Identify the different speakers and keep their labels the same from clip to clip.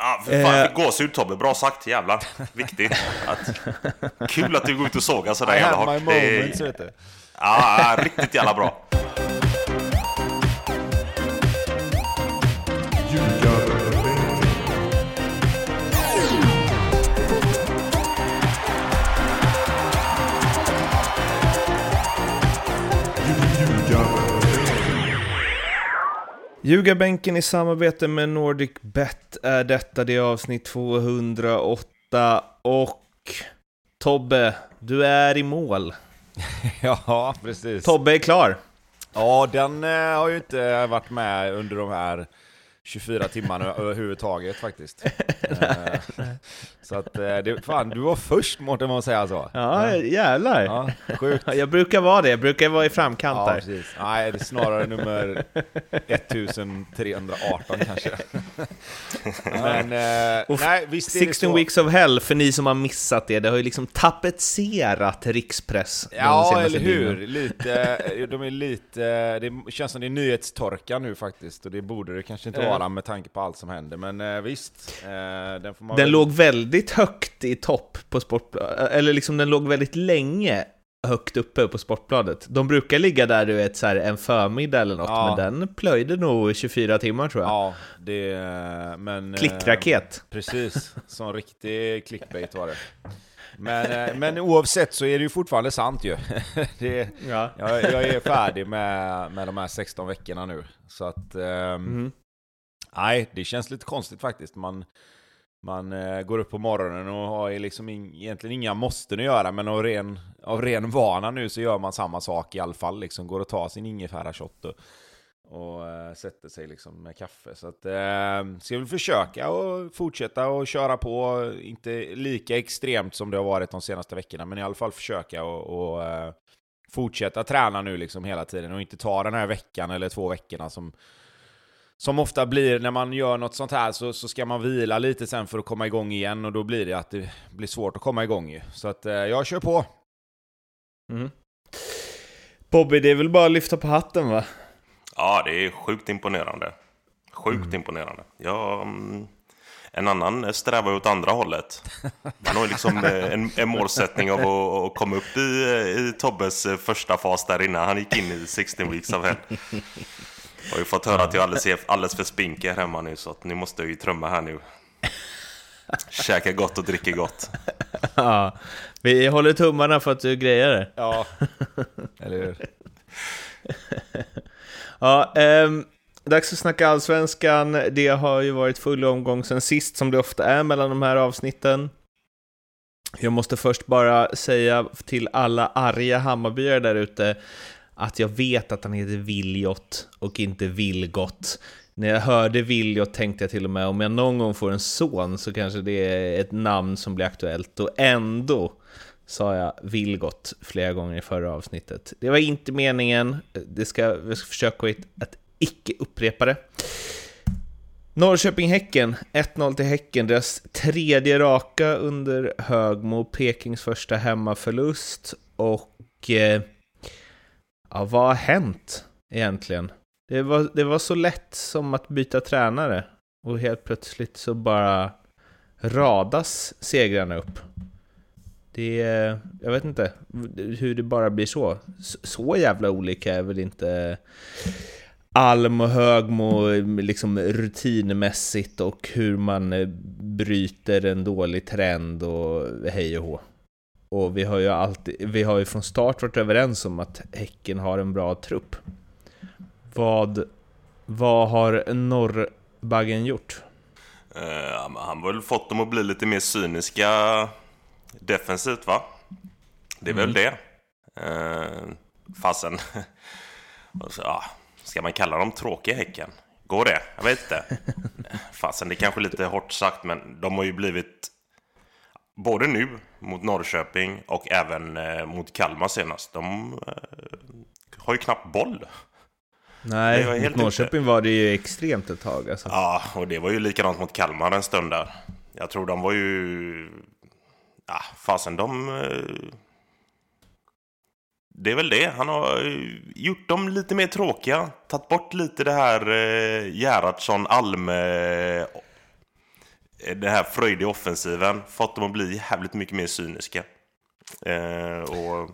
Speaker 1: Ja, för fan, fick gåshud Tobbe. Bra sagt, jävlar. Viktigt. Att, kul att du går ut och sågar sådär
Speaker 2: I
Speaker 1: jävla
Speaker 2: have my
Speaker 1: hårt. Det är-
Speaker 2: moments, vet du.
Speaker 1: Ja, ja, riktigt jävla bra.
Speaker 3: Ljugarbänken i samarbete med Nordic Bet är detta, det är avsnitt 208 och Tobbe, du är i mål.
Speaker 2: Ja, precis.
Speaker 3: Tobbe är klar.
Speaker 2: Ja, den eh, har ju inte varit med under de här 24 timmarna överhuvudtaget faktiskt. Eh, så att, eh, det, fan, du var först Mårten, man säga så.
Speaker 3: Ja, jävlar.
Speaker 2: Ja, sjukt.
Speaker 3: Jag brukar vara det, jag brukar vara i framkant
Speaker 2: Ja,
Speaker 3: där.
Speaker 2: precis. Nej, det är snarare nummer 1318 kanske. Men, eh, nej, visst är det
Speaker 3: 16
Speaker 2: så.
Speaker 3: Weeks of Hell, för ni som har missat det, det har ju liksom tapetserat rikspress.
Speaker 2: Ja, eller hur? Lite, de är lite, det känns som det är nyhetstorka nu faktiskt, och det borde det kanske inte vara med tanke på allt som händer, men eh, visst. Eh, den får man
Speaker 3: Den
Speaker 2: väl-
Speaker 3: låg väldigt högt i topp på Sportbladet, eller liksom den låg väldigt länge högt uppe på Sportbladet. De brukar ligga där du vet så här, en förmiddag eller något,
Speaker 2: Ja.
Speaker 3: men den plöjde nog 24 timmar tror jag.
Speaker 2: Ja, det... Men... eh,
Speaker 3: Klickraket.
Speaker 2: Precis, som riktig clickbait var det. Men, eh, men oavsett så är det ju fortfarande sant ju. det,
Speaker 3: Ja.
Speaker 2: jag, jag är färdig med, med de här 16 veckorna nu. Så att... ehm,
Speaker 3: Mhm.
Speaker 2: Nej, det känns lite konstigt faktiskt. Man, man eh, går upp på morgonen och har liksom in, egentligen inga måsten att göra, men av ren, av ren vana nu så gör man samma sak i alla fall. Liksom går och tar sin ingefärashot och, och eh, sätter sig liksom med kaffe. Så att, eh, ska väl försöka och fortsätta och köra på, inte lika extremt som det har varit de senaste veckorna, men i alla fall försöka och, och eh, fortsätta träna nu liksom hela tiden och inte ta den här veckan eller två veckorna som som ofta blir när man gör något sånt här så, så ska man vila lite sen för att komma igång igen och då blir det att det blir svårt att komma igång ju. Så att eh, jag kör på.
Speaker 3: Mm. Bobby, det är väl bara att lyfta på hatten va?
Speaker 1: Ja, det är sjukt imponerande. Sjukt imponerande. Ja, mm, en annan strävar åt andra hållet. Man har ju liksom eh, en, en målsättning av att, att komma upp i, eh, i Tobbes eh, första fas där innan han gick in i 16 weeks of hell. Jag har ju fått höra att jag är alldeles, alldeles för spinkig här hemma nu så att nu måste jag ju trumma här nu. Käka gott och dricka gott.
Speaker 3: Ja. Vi håller tummarna för att du grejer det.
Speaker 2: Ja, eller hur?
Speaker 3: Ja, ehm, dags att snacka allsvenskan. Det har ju varit full omgång sen sist, som det ofta är mellan de här avsnitten. Jag måste först bara säga till alla arga Hammarbyare där ute att jag vet att han heter Viljot och inte Vilgot. När jag hörde Viljot tänkte jag till och med om jag någon gång får en son så kanske det är ett namn som blir aktuellt och ändå sa jag Vilgot flera gånger i förra avsnittet. Det var inte meningen, det ska, jag ska försöka att, att icke upprepa det. Norrköping-Häcken, 1-0 till Häcken, deras tredje raka under Högmo, Pekings första hemmaförlust och eh, ja, vad har hänt egentligen? Det var, det var så lätt som att byta tränare och helt plötsligt så bara radas segrarna upp. Det jag vet inte hur det bara blir så. Så- jävla olika är väl inte Alm och Högmo liksom rutinmässigt och hur man bryter en dålig trend och hej och hå. Och vi har ju alltid, vi har ju från start varit överens om att Häcken har en bra trupp. Vad, vad har Norrbaggen gjort?
Speaker 1: Eh, han har väl fått dem att bli lite mer cyniska defensivt va? Det är väl det. Uh, fasen. Ja, ska man kalla dem tråkiga Häcken? Går det? Jag vet inte. Fasen, det är kanske lite hårt sagt, men de har ju blivit både nu mot Norrköping och även eh, mot Kalmar senast. De eh, har ju knappt boll.
Speaker 3: Nej,
Speaker 1: helt
Speaker 3: mot Norrköping var det ju extremt ett tag alltså.
Speaker 1: Ja, och det var ju likadant mot Kalmar en stund där. Jag tror de var ju... Ja, fasen de... eh, Det är väl det. Han har gjort dem lite mer tråkiga. Tagit bort lite det här eh, Gerhardsson, Alme... den här fröjd i offensiven fått dem att bli jävligt mycket mer cyniska. Eh, och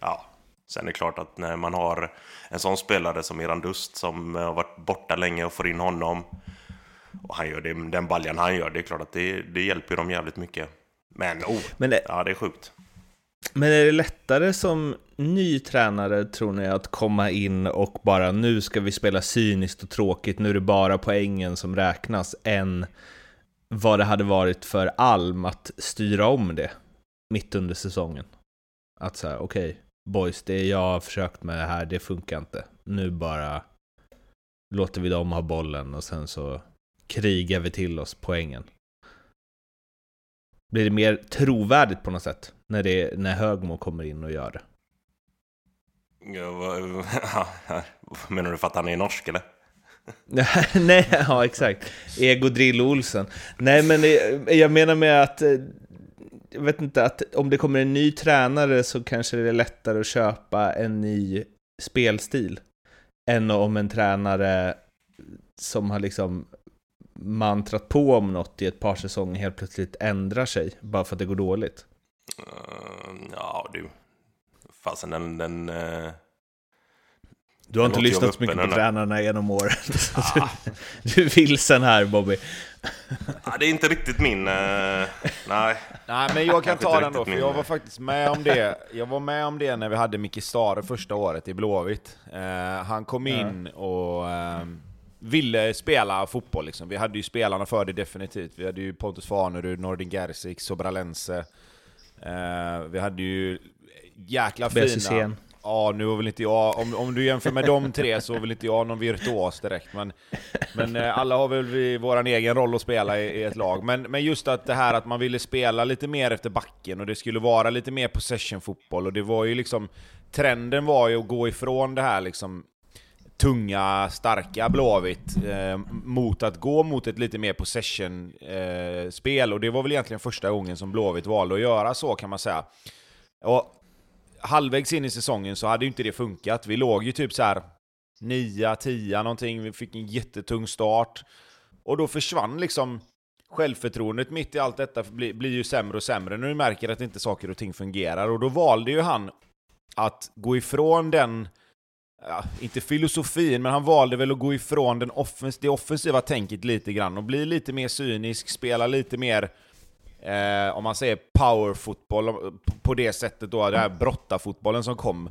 Speaker 1: ja, sen är det klart att när man har en sån spelare som Eran Dust som har varit borta länge och får in honom och han gör det, den baljan han gör, det är klart att det, det hjälper dem jävligt mycket. Men, oh,
Speaker 3: Men det,
Speaker 1: ja det är sjukt.
Speaker 3: Men är det lättare som ny tränare, tror ni, att komma in och bara nu ska vi spela cyniskt och tråkigt, nu är det bara poängen som räknas, än vad det hade varit för Alm att styra om det mitt under säsongen? Att så här, okej, okay, boys, det jag har försökt med det här, det funkar inte. Nu bara låter vi dem ha bollen och sen så krigar vi till oss poängen. Blir det mer trovärdigt på något sätt när, det, när Högmo kommer in och gör det?
Speaker 1: Ja, vad, menar du för att han är norsk eller?
Speaker 3: Nej, ja exakt. Ego Drill Olsen. Nej, men jag menar med att eh, jag vet inte, att om det kommer en ny tränare så kanske det är lättare att köpa en ny spelstil än om en tränare som har liksom mantrat på om något i ett par säsonger helt plötsligt ändrar sig bara för att det går dåligt?
Speaker 1: Uh, ja, du. Fasen den... den uh...
Speaker 3: Du har inte lyssnat så mycket på tränarna genom åren. Ah. du är vilsen här Bobby.
Speaker 1: ja, det är inte riktigt min... Uh, nej.
Speaker 2: Nej, men jag kan ta den då, för jag var faktiskt med om det. Jag var med om det när vi hade Micke Stare första året i Blåvitt. Uh, han kom in och... Uh, ville spela fotboll liksom. Vi hade ju spelarna för det definitivt. Vi hade ju Pontus Farnerud, Nordin Gerzik, Sobralense. Eh, vi hade ju jäkla fina... Ja, nu var väl inte jag... Om, om du jämför med de tre så har väl inte jag någon virtuos direkt. Men, men eh, alla har väl vi vår egen roll att spela i, i, ett lag. Men, men just att det här att man ville spela lite mer efter backen och det skulle vara lite mer possession-fotboll. Och det var ju liksom... Trenden var ju att gå ifrån det här liksom tunga, starka Blåvitt eh, mot att gå mot ett lite mer possession-spel. Eh, och det var väl egentligen första gången som Blåvitt valde att göra så kan man säga. Och halvvägs in i säsongen så hade ju inte det funkat. Vi låg ju typ så här 9, 10 någonting, vi fick en jättetung start. Och då försvann liksom självförtroendet mitt i allt detta blir, blir ju sämre och sämre när du märker att inte saker och ting fungerar. Och då valde ju han att gå ifrån den ja, inte filosofin, men han valde väl att gå ifrån den offens det offensiva tänket lite grann och bli lite mer cynisk, spela lite mer, eh, om man säger powerfotboll på det sättet då, den här brottarfotbollen som kom,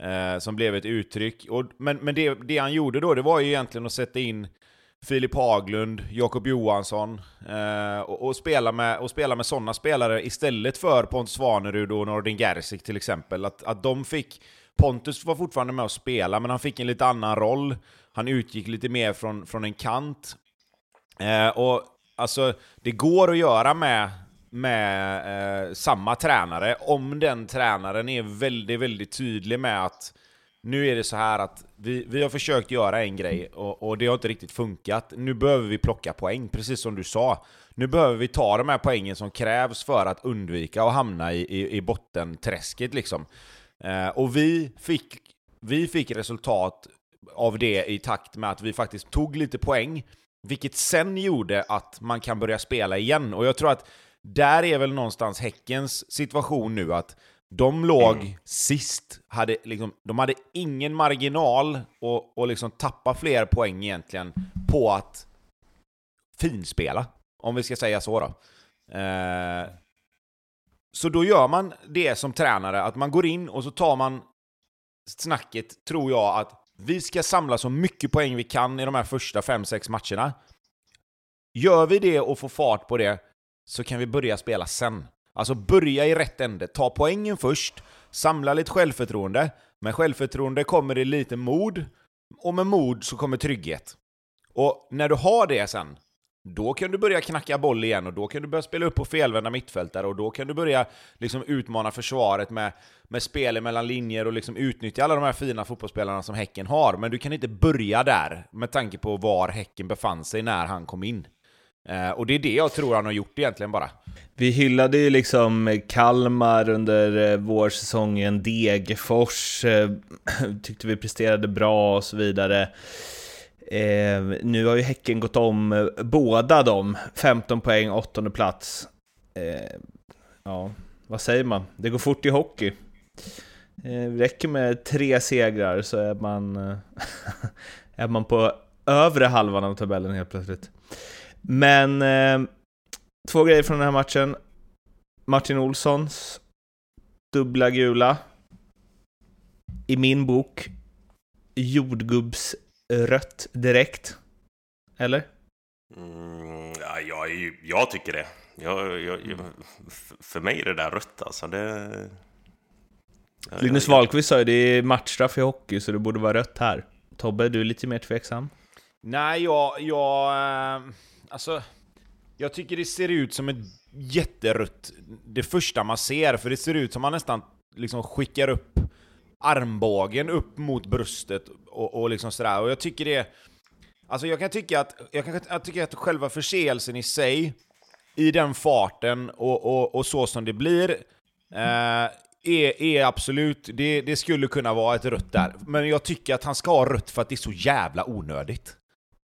Speaker 2: eh, som blev ett uttryck. Och, men men det, det han gjorde då, det var ju egentligen att sätta in Filip Haglund, Jakob Johansson eh, och, och, spela med, och spela med sådana spelare istället för Pontus Svanerud och Nordin Gerzik till exempel. Att, att de fick Pontus var fortfarande med och spela, men han fick en lite annan roll. Han utgick lite mer från, från en kant. Eh, och alltså, det går att göra med, med eh, samma tränare, om den tränaren är väldigt, väldigt tydlig med att nu är det så här att vi, vi har försökt göra en grej och, och det har inte riktigt funkat. Nu behöver vi plocka poäng, precis som du sa. Nu behöver vi ta de här poängen som krävs för att undvika att hamna i, i, i bottenträsket liksom. Eh, och vi fick, vi fick resultat av det i takt med att vi faktiskt tog lite poäng, vilket sen gjorde att man kan börja spela igen. Och jag tror att där är väl någonstans Häckens situation nu, att de låg mm. sist, hade liksom, de hade ingen marginal och, och liksom tappa fler poäng egentligen på att finspela, om vi ska säga så då. Eh, så då gör man det som tränare, att man går in och så tar man snacket, tror jag, att vi ska samla så mycket poäng vi kan i de här första 5-6 matcherna. Gör vi det och får fart på det, så kan vi börja spela sen. Alltså börja i rätt ände, ta poängen först, samla lite självförtroende. Med självförtroende kommer det lite mod, och med mod så kommer trygghet. Och när du har det sen, då kan du börja knacka boll igen och då kan du börja spela upp på felvända mittfältare och då kan du börja liksom utmana försvaret med, med spel mellan linjer och liksom utnyttja alla de här fina fotbollsspelarna som Häcken har. Men du kan inte börja där med tanke på var Häcken befann sig när han kom in. Eh, och det är det jag tror han har gjort egentligen bara.
Speaker 3: Vi hyllade ju liksom Kalmar under eh, vårsäsongen, Degerfors eh, tyckte vi presterade bra och så vidare. Eh, nu har ju Häcken gått om eh, båda dem. 15 poäng, åttonde plats. Eh, ja, vad säger man? Det går fort i hockey. Eh, räcker med tre segrar så är man, eh, är man på övre halvan av tabellen helt plötsligt. Men eh, två grejer från den här matchen. Martin Olssons dubbla gula. I min bok jordgubbsrött direkt. Eller?
Speaker 1: Mm, ja, jag, jag tycker det. Jag, jag, för mig är det där rött alltså. Det...
Speaker 3: Linus Wahlqvist sa ju det är matchstraff i hockey så det borde vara rött här. Tobbe, du är lite mer tveksam?
Speaker 2: Nej, jag... jag eh, alltså... Jag tycker det ser ut som ett jätterött, det första man ser, för det ser ut som man nästan liksom skickar upp armbågen upp mot bröstet och, och liksom sådär. Och jag tycker det... Alltså jag kan tycka att, jag kan jag tycker att själva förseelsen i sig, i den farten och, och, och så som det blir, eh, är, är absolut, det, det skulle kunna vara ett rött där. Men jag tycker att han ska ha rött för att det är så jävla onödigt.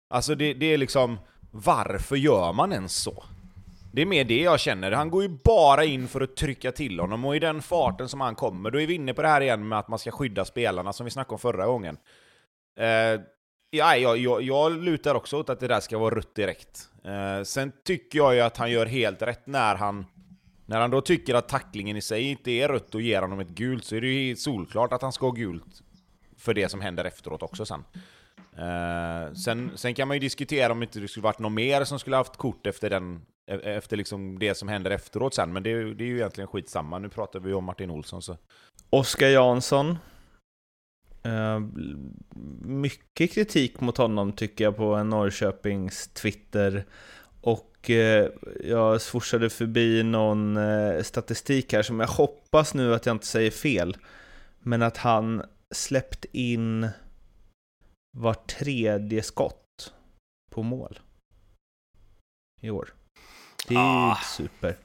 Speaker 2: Alltså det, det är liksom, varför gör man ens så? Det är mer det jag känner. Han går ju bara in för att trycka till honom, och i den farten som han kommer, då är vi inne på det här igen med att man ska skydda spelarna, som vi snackade om förra gången. Eh, ja, jag, jag, jag lutar också åt att det där ska vara rött direkt. Eh, sen tycker jag ju att han gör helt rätt när han när han då tycker att tacklingen i sig inte är rött och ger honom ett gult så är det ju solklart att han ska ha gult för det som händer efteråt också sen. Eh, sen, sen kan man ju diskutera om inte det skulle varit någon mer som skulle haft kort efter, den, e, efter liksom det som händer efteråt sen, men det, det är ju egentligen skitsamma. Nu pratar vi om Martin Olsson. Så.
Speaker 3: Oskar Jansson. Uh, mycket kritik mot honom tycker jag på en Norrköpings Twitter. Och uh, jag svorsade förbi någon eh, statistik här som jag hoppas nu att jag inte säger fel. Men att han släppt in var tredje skott på mål i år. Det är ah. super.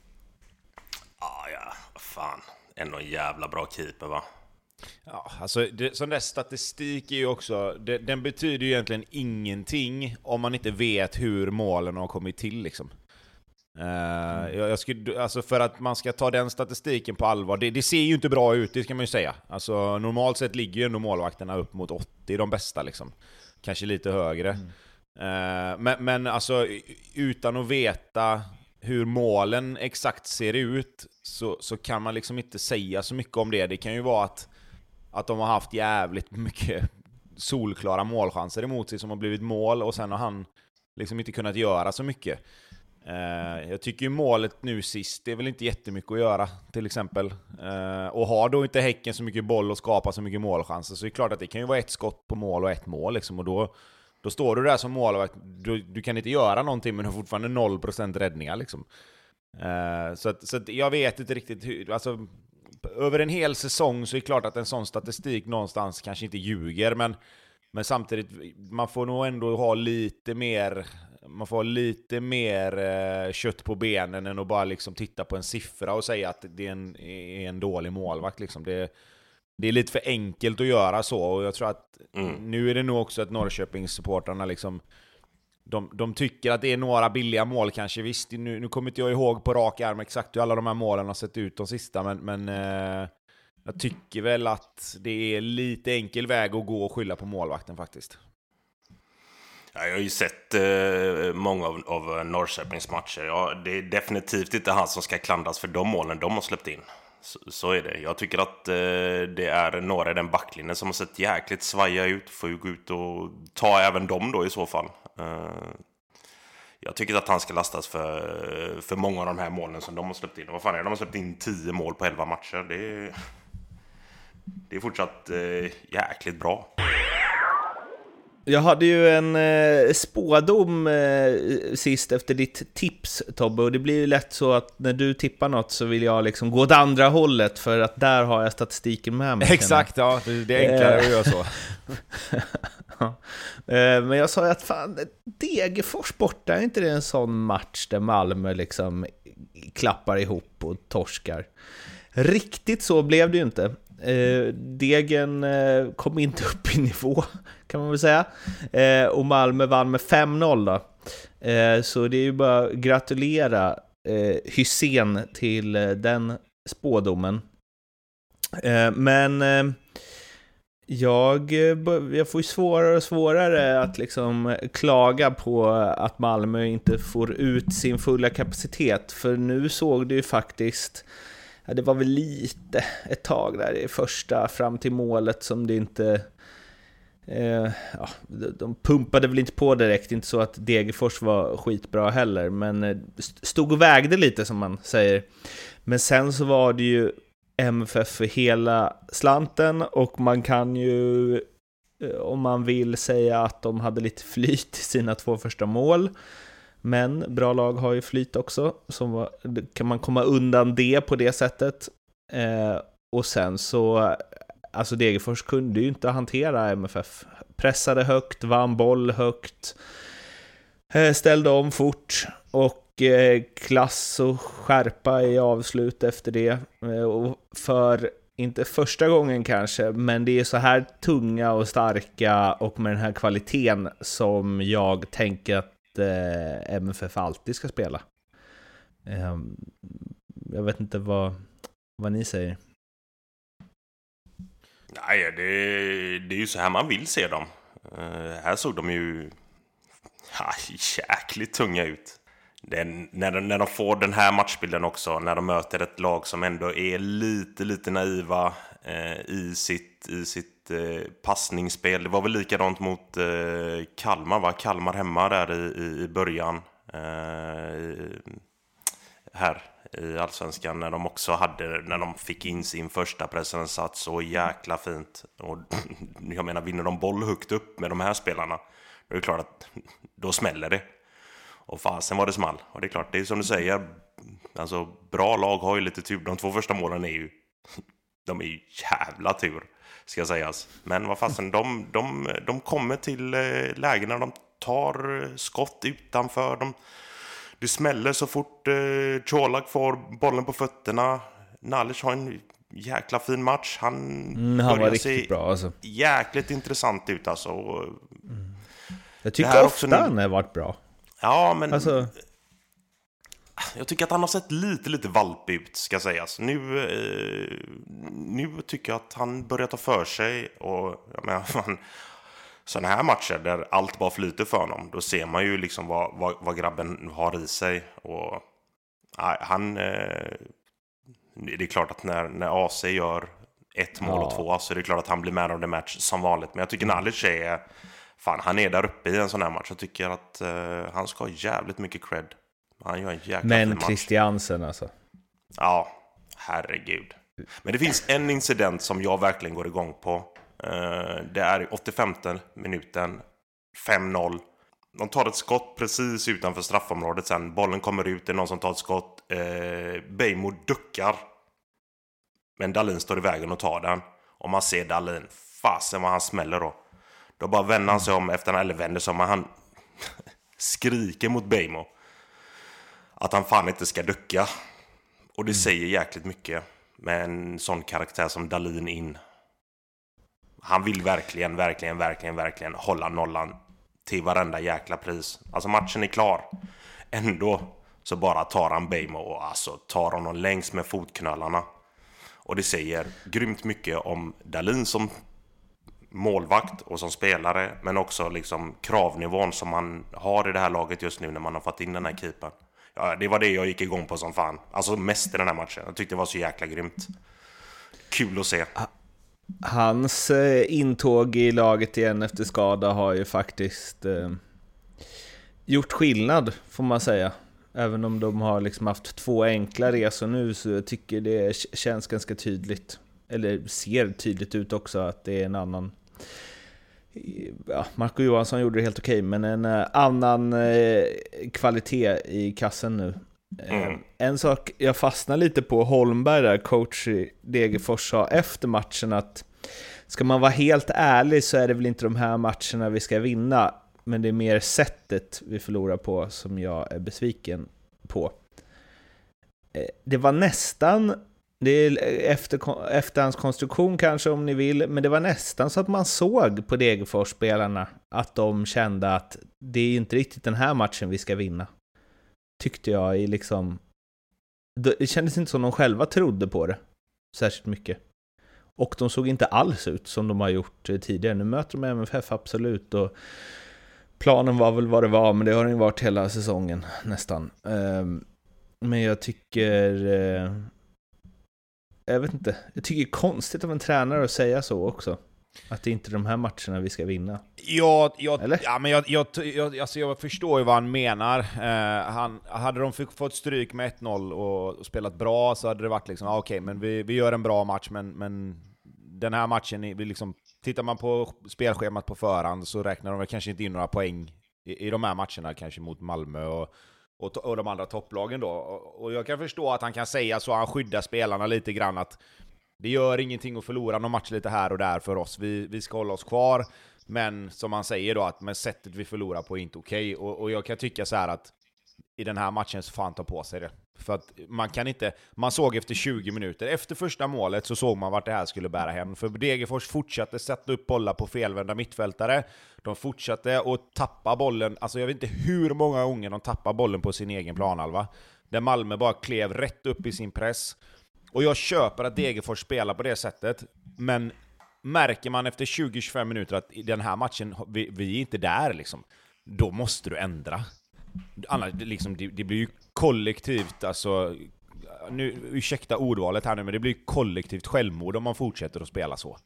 Speaker 1: Ah, ja, fan. Ändå en jävla bra keeper va?
Speaker 2: Ja, alltså det, sån där statistik är ju också, det, den betyder ju egentligen ingenting om man inte vet hur målen har kommit till liksom. Uh, jag, jag skulle, alltså för att man ska ta den statistiken på allvar, det, det, ser ju inte bra ut, det ska man ju säga. Alltså normalt sett ligger ju ändå målvakterna upp mot 80, de bästa liksom. Kanske lite högre. Mm. Uh, men, men alltså, utan att veta hur målen exakt ser ut, så, så kan man liksom inte säga så mycket om det. Det kan ju vara att, att de har haft jävligt mycket solklara målchanser emot sig som har blivit mål, och sen har han liksom inte kunnat göra så mycket. Uh, jag tycker ju målet nu sist, det är väl inte jättemycket att göra till exempel. Uh, och har då inte Häcken så mycket boll och skapar så mycket målchanser så är det klart att det kan ju vara ett skott på mål och ett mål liksom. Och då, då står du där som målvakt, du, du kan inte göra någonting men du har fortfarande 0% räddningar liksom. Uh, så att, så att jag vet inte riktigt hur, alltså över en hel säsong så är det klart att en sån statistik någonstans kanske inte ljuger, men, men samtidigt, man får nog ändå ha lite mer man får ha lite mer eh, kött på benen än att bara liksom titta på en siffra och säga att det är en, är en dålig målvakt. Liksom. Det, det är lite för enkelt att göra så, och jag tror att mm. nu är det nog också att Norrköpingssupportrarna liksom de, de tycker att det är några billiga mål kanske, visst, nu, nu kommer inte jag ihåg på rak arm exakt hur alla de här målen har sett ut de sista, men, men eh, jag tycker väl att det är lite enkel väg att gå och skylla på målvakten faktiskt.
Speaker 1: Ja, jag har ju sett eh, många av, av Norrköpings matcher. Ja, det är definitivt inte han som ska klandras för de målen de har släppt in. Så, så är det. Jag tycker att eh, det är några i den backlinjen som har sett jäkligt svaja ut. Får ju gå ut och ta även dem då i så fall. Eh, jag tycker att han ska lastas för, för många av de här målen som de har släppt in. Vad fan är det? De har släppt in 10 mål på 11 matcher. Det är, det är fortsatt eh, jäkligt bra.
Speaker 3: Jag hade ju en eh, spådom eh, sist efter ditt tips Tobbe, och det blir ju lätt så att när du tippar något så vill jag liksom gå åt andra hållet för att där har jag statistiken med mig.
Speaker 2: Exakt, ja, det är enklare att göra så.
Speaker 3: eh, men jag sa ju att fan, Degerfors borta, är inte det en sån match där Malmö liksom klappar ihop och torskar? Riktigt så blev det ju inte. Eh, degen eh, kom inte upp i nivå kan man väl säga. Eh, och Malmö vann med 5-0 då. Eh, så det är ju bara att gratulera eh, Hysén till eh, den spådomen. Eh, men eh, jag, eh, jag får ju svårare och svårare att liksom eh, klaga på att Malmö inte får ut sin fulla kapacitet. För nu såg det ju faktiskt, ja, det var väl lite ett tag där i första fram till målet som det inte Eh, ja, de pumpade väl inte på direkt, inte så att Degerfors var skitbra heller, men eh, stod och vägde lite som man säger. Men sen så var det ju MFF för hela slanten och man kan ju, eh, om man vill, säga att de hade lite flyt i sina två första mål. Men bra lag har ju flyt också, så kan man komma undan det på det sättet. Eh, och sen så alltså Degerfors kunde ju inte hantera MFF. Pressade högt, vann boll högt, eh, ställde om fort och eh, klass och skärpa i avslut efter det. Eh, och för, inte första gången kanske, men det är så här tunga och starka och med den här kvaliteten som jag tänker att MFF alltid ska spela. Ehm, jag vet inte vad, vad ni säger.
Speaker 1: Nej, det, det är ju så här man vill se dem. Uh, här såg de ju ja, jäkligt tunga ut. Det, när, de, när de får den här matchbilden också, när de möter ett lag som ändå är lite, lite naiva uh, i sitt, i sitt uh, passningsspel. Det var väl likadant mot Kalmar, va? Kalmar hemma där i, i, i början. här i Allsvenskan när de också hade, när de fick in sin första pressinsats så jäkla fint. Och jag menar, vinner de boll högt upp med de här spelarna, då är det klart att då smäller det. Och fasen var det small. Och det är klart, det är som du säger, alltså bra lag har ju lite tur. De två första målen är ju, de är ju jävla tur, ska sägas. Men vad fasen, de, de, de kommer till eh, lägen när de tar eh, skott utanför. De, det smäller så fort eh, Colak får bollen på fötterna. Nalic har en jäkla fin match. Han,
Speaker 3: mm, han var riktigt bra alltså.
Speaker 1: jäkligt intressant ut alltså.
Speaker 3: Mm. Jag tycker ofta nu... han har varit bra.
Speaker 1: Ja, men...
Speaker 3: Alltså...
Speaker 1: Jag tycker att han har sett lite, lite valp ut, ska sägas. Nu, eh, nu tycker jag att han börjar ta för sig och jag menar, sådana här matcher där allt bara flyter för honom, då ser man ju liksom vad, vad, vad grabben har i sig. Och nej, han... Eh, det är klart att när, när AC gör ett mål ja. och två så är det klart att han blir man of the match som vanligt. Men jag tycker Nalic är... Fan, han är där uppe i en sån här match. Jag tycker att uh, han ska ha jävligt mycket cred. Han gör en jäkla
Speaker 3: Men Christiansen alltså.
Speaker 1: Ja, herregud. Men det finns en incident som jag verkligen går igång på. Eh, det är 85 minuten, 5-0. De tar ett skott precis utanför straffområdet sen. Bollen kommer ut, det är någon som tar ett skott. Eh, Bejmo duckar. Men Dalin står i vägen och tar den. Och man ser Dalin, fasen vad han smäller då. Då bara vänder han sig om efter, eller vänder sig om, han skriker mot Bejmo. Att han fan inte ska ducka. Och det mm. säger jäkligt mycket med en sån karaktär som Dalin in han vill verkligen, verkligen, verkligen, verkligen hålla nollan till varenda jäkla pris. Alltså matchen är klar. Ändå så bara tar han Bejmo och alltså tar honom längs med fotknölarna. Och det säger grymt mycket om Dalin som målvakt och som spelare, men också liksom kravnivån som man har i det här laget just nu när man har fått in den här keepern. Ja, det var det jag gick igång på som fan. Alltså mest i den här matchen. Jag tyckte det var så jäkla grymt. Kul att se.
Speaker 3: Ah, Hans eh, intåg i laget igen efter skada har ju faktiskt eh, gjort skillnad, får man säga. Även om de har liksom haft två enkla resor nu så jag tycker det känns ganska tydligt. Eller ser tydligt ut också att det är en annan... Ja, Marco Johansson gjorde det helt okej, men en eh, annan eh, kvalitet i kassen nu. Mm. Eh, en sak jag fastnar lite på, Holmberg där, coach i Degerfors, sa efter matchen att ska man vara helt ärlig så är det väl inte de här matcherna vi ska vinna, men det är mer sättet vi förlorar på som jag är besviken på. Eh, det var nästan det är efter, efterhandskonstruktion kanske om ni vill, men det var nästan så att man såg på Degerfors-spelarna att de kände att det är inte riktigt den här matchen vi ska vinna. Tyckte jag i liksom... Det kändes inte som de själva trodde på det särskilt mycket. Och de såg inte alls ut som de har gjort eh, tidigare. Nu möter de MFF absolut och planen var väl vad det var, men det har den varit hela säsongen nästan. Ehm, men jag tycker eh, jag vet inte, jag tycker det är konstigt av en tränare att säga så också. Att det är inte är de här matcherna vi ska vinna.
Speaker 2: Ja, jag, Eller? ja men jag, jag, jag, alltså jag förstår ju vad han menar. Eh, han, hade de fått stryk med 1-0 och, och, spelat bra så hade det varit liksom, ah, okej, okay, men vi, vi gör en bra match, men, men den här matchen, vi liksom, tittar man på spelschemat på förhand så räknar de väl kanske inte in några poäng i, i de här matcherna, kanske mot Malmö och och, och de andra topplagen då. Och, och jag kan förstå att han kan säga så, han skyddar spelarna lite grann att det gör ingenting att förlora någon match lite här och där för oss. Vi, vi ska hålla oss kvar. Men som man säger då, att med sättet vi förlorar på är inte okej. Okay. Och, och jag kan tycka så att i den här matchen så får han ta på sig det. För att man kan inte, man såg efter 20 minuter, efter första målet så såg man vart det här skulle bära hem. För Degerfors fortsatte sätta upp bollar på felvända mittfältare. De fortsatte att tappa bollen, alltså jag vet inte hur många gånger de tappade bollen på sin egen planhalva. Där Malmö bara klev rätt upp i sin press. Och jag köper att Degerfors spelar på det sättet, men märker man efter 20-25 minuter att i den här matchen, vi, vi är inte där liksom, då måste du ändra. Annars, liksom, det, det blir ju kollektivt, alltså... Nu, ursäkta ordvalet här nu, men det blir ju kollektivt självmord om man fortsätter att spela så.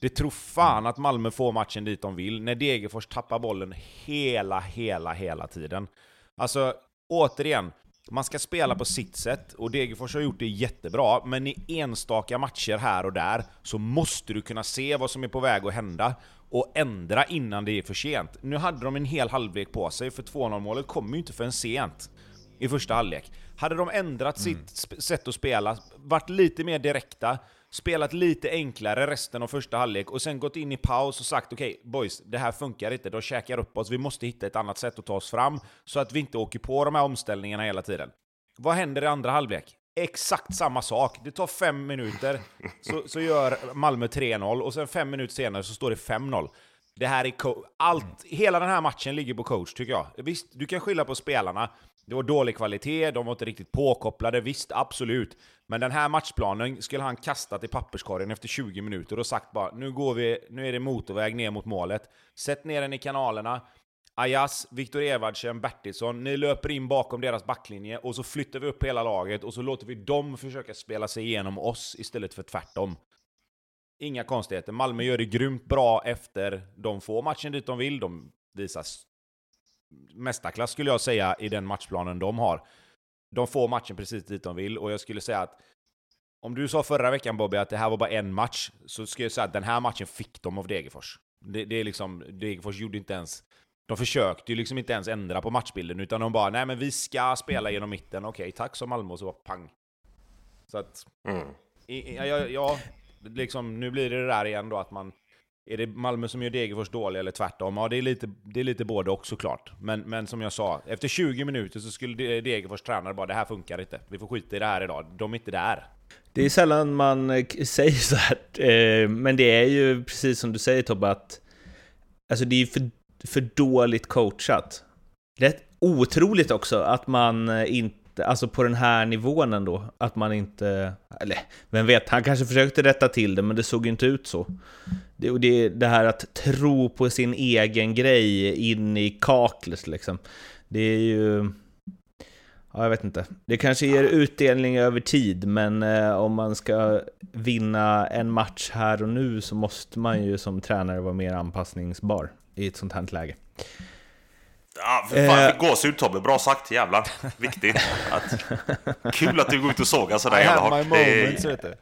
Speaker 2: Det tror fan att Malmö får matchen dit de vill, när Degerfors tappar bollen hela, hela, hela tiden. Alltså, återigen, man ska spela på sitt sätt, och Degerfors har gjort det jättebra, men i enstaka matcher här och där så måste du kunna se vad som är på väg att hända och ändra innan det är för sent. Nu hade de en hel halvlek på sig, för 2-0 målet kommer ju inte förrän sent i första halvlek. Hade de ändrat mm. sitt sätt att spela, varit lite mer direkta, spelat lite enklare resten av första halvlek och sen gått in i paus och sagt okej okay, boys, det här funkar inte, de käkar upp oss, vi måste hitta ett annat sätt att ta oss fram så att vi inte åker på de här omställningarna hela tiden. Vad händer i andra halvlek? Exakt samma sak. Det tar fem minuter, så, så gör Malmö 3-0 och sen fem minuter senare så står det 5-0. Det här är allt, hela den här matchen ligger på coach tycker jag. Visst, du kan skylla på spelarna, det var dålig kvalitet, de var inte riktigt påkopplade, visst, absolut. Men den här matchplanen skulle han kastat i papperskorgen efter 20 minuter och sagt bara nu går vi, nu är det motorväg ner mot målet. Sätt ner den i kanalerna. Ajas, Viktor Edvardsen, Bertilsson, ni löper in bakom deras backlinje och så flyttar vi upp hela laget och så låter vi dem försöka spela sig igenom oss istället för tvärtom. Inga konstigheter. Malmö gör det grymt bra efter de får matchen dit de vill. De visar mästarklass skulle jag säga i den matchplanen de har. De får matchen precis dit de vill och jag skulle säga att om du sa förra veckan Bobby att det här var bara en match, så skulle jag säga att den här matchen fick de av Degerfors. Det, det är liksom, Degerfors gjorde inte ens... De försökte ju liksom inte ens ändra på matchbilden, utan de bara nej men vi ska spela genom mitten, okej tack som Malmö, och så bara pang. Så att... Mm. Ja, ja, ja, liksom, nu blir det det där igen då att man är det Malmö som gör Degerfors dåliga eller tvärtom? Ja, det är lite, det är lite både och såklart. Men, men som jag sa, efter 20 minuter så skulle Degerfors tränare bara det här funkar inte. Vi får skita i det här idag. De är inte där.
Speaker 3: Det är sällan man eh, säger så här, eh, men det är ju precis som du säger Tobbe, att alltså det är för, för dåligt coachat. Rätt otroligt också att man eh, inte inte alltså på den här nivån ändå, att man inte, eller vem vet, han kanske försökte rätta till det, men det såg ju inte ut så. Det, och det, det här att tro på sin egen grej in i kaklet liksom, det är ju... Ja, jag vet inte. Det kanske ger utdelning över tid, men eh, om man ska vinna en match här och nu så måste man ju som tränare vara mer anpassningsbar i ett sånt här läge.
Speaker 1: Ja, för fan, eh, gåshud Tobbe. Bra sagt, jävlar. Viktigt. Att, kul att du går ut och sågar sådär jävla hårt. I have my moments, vet du.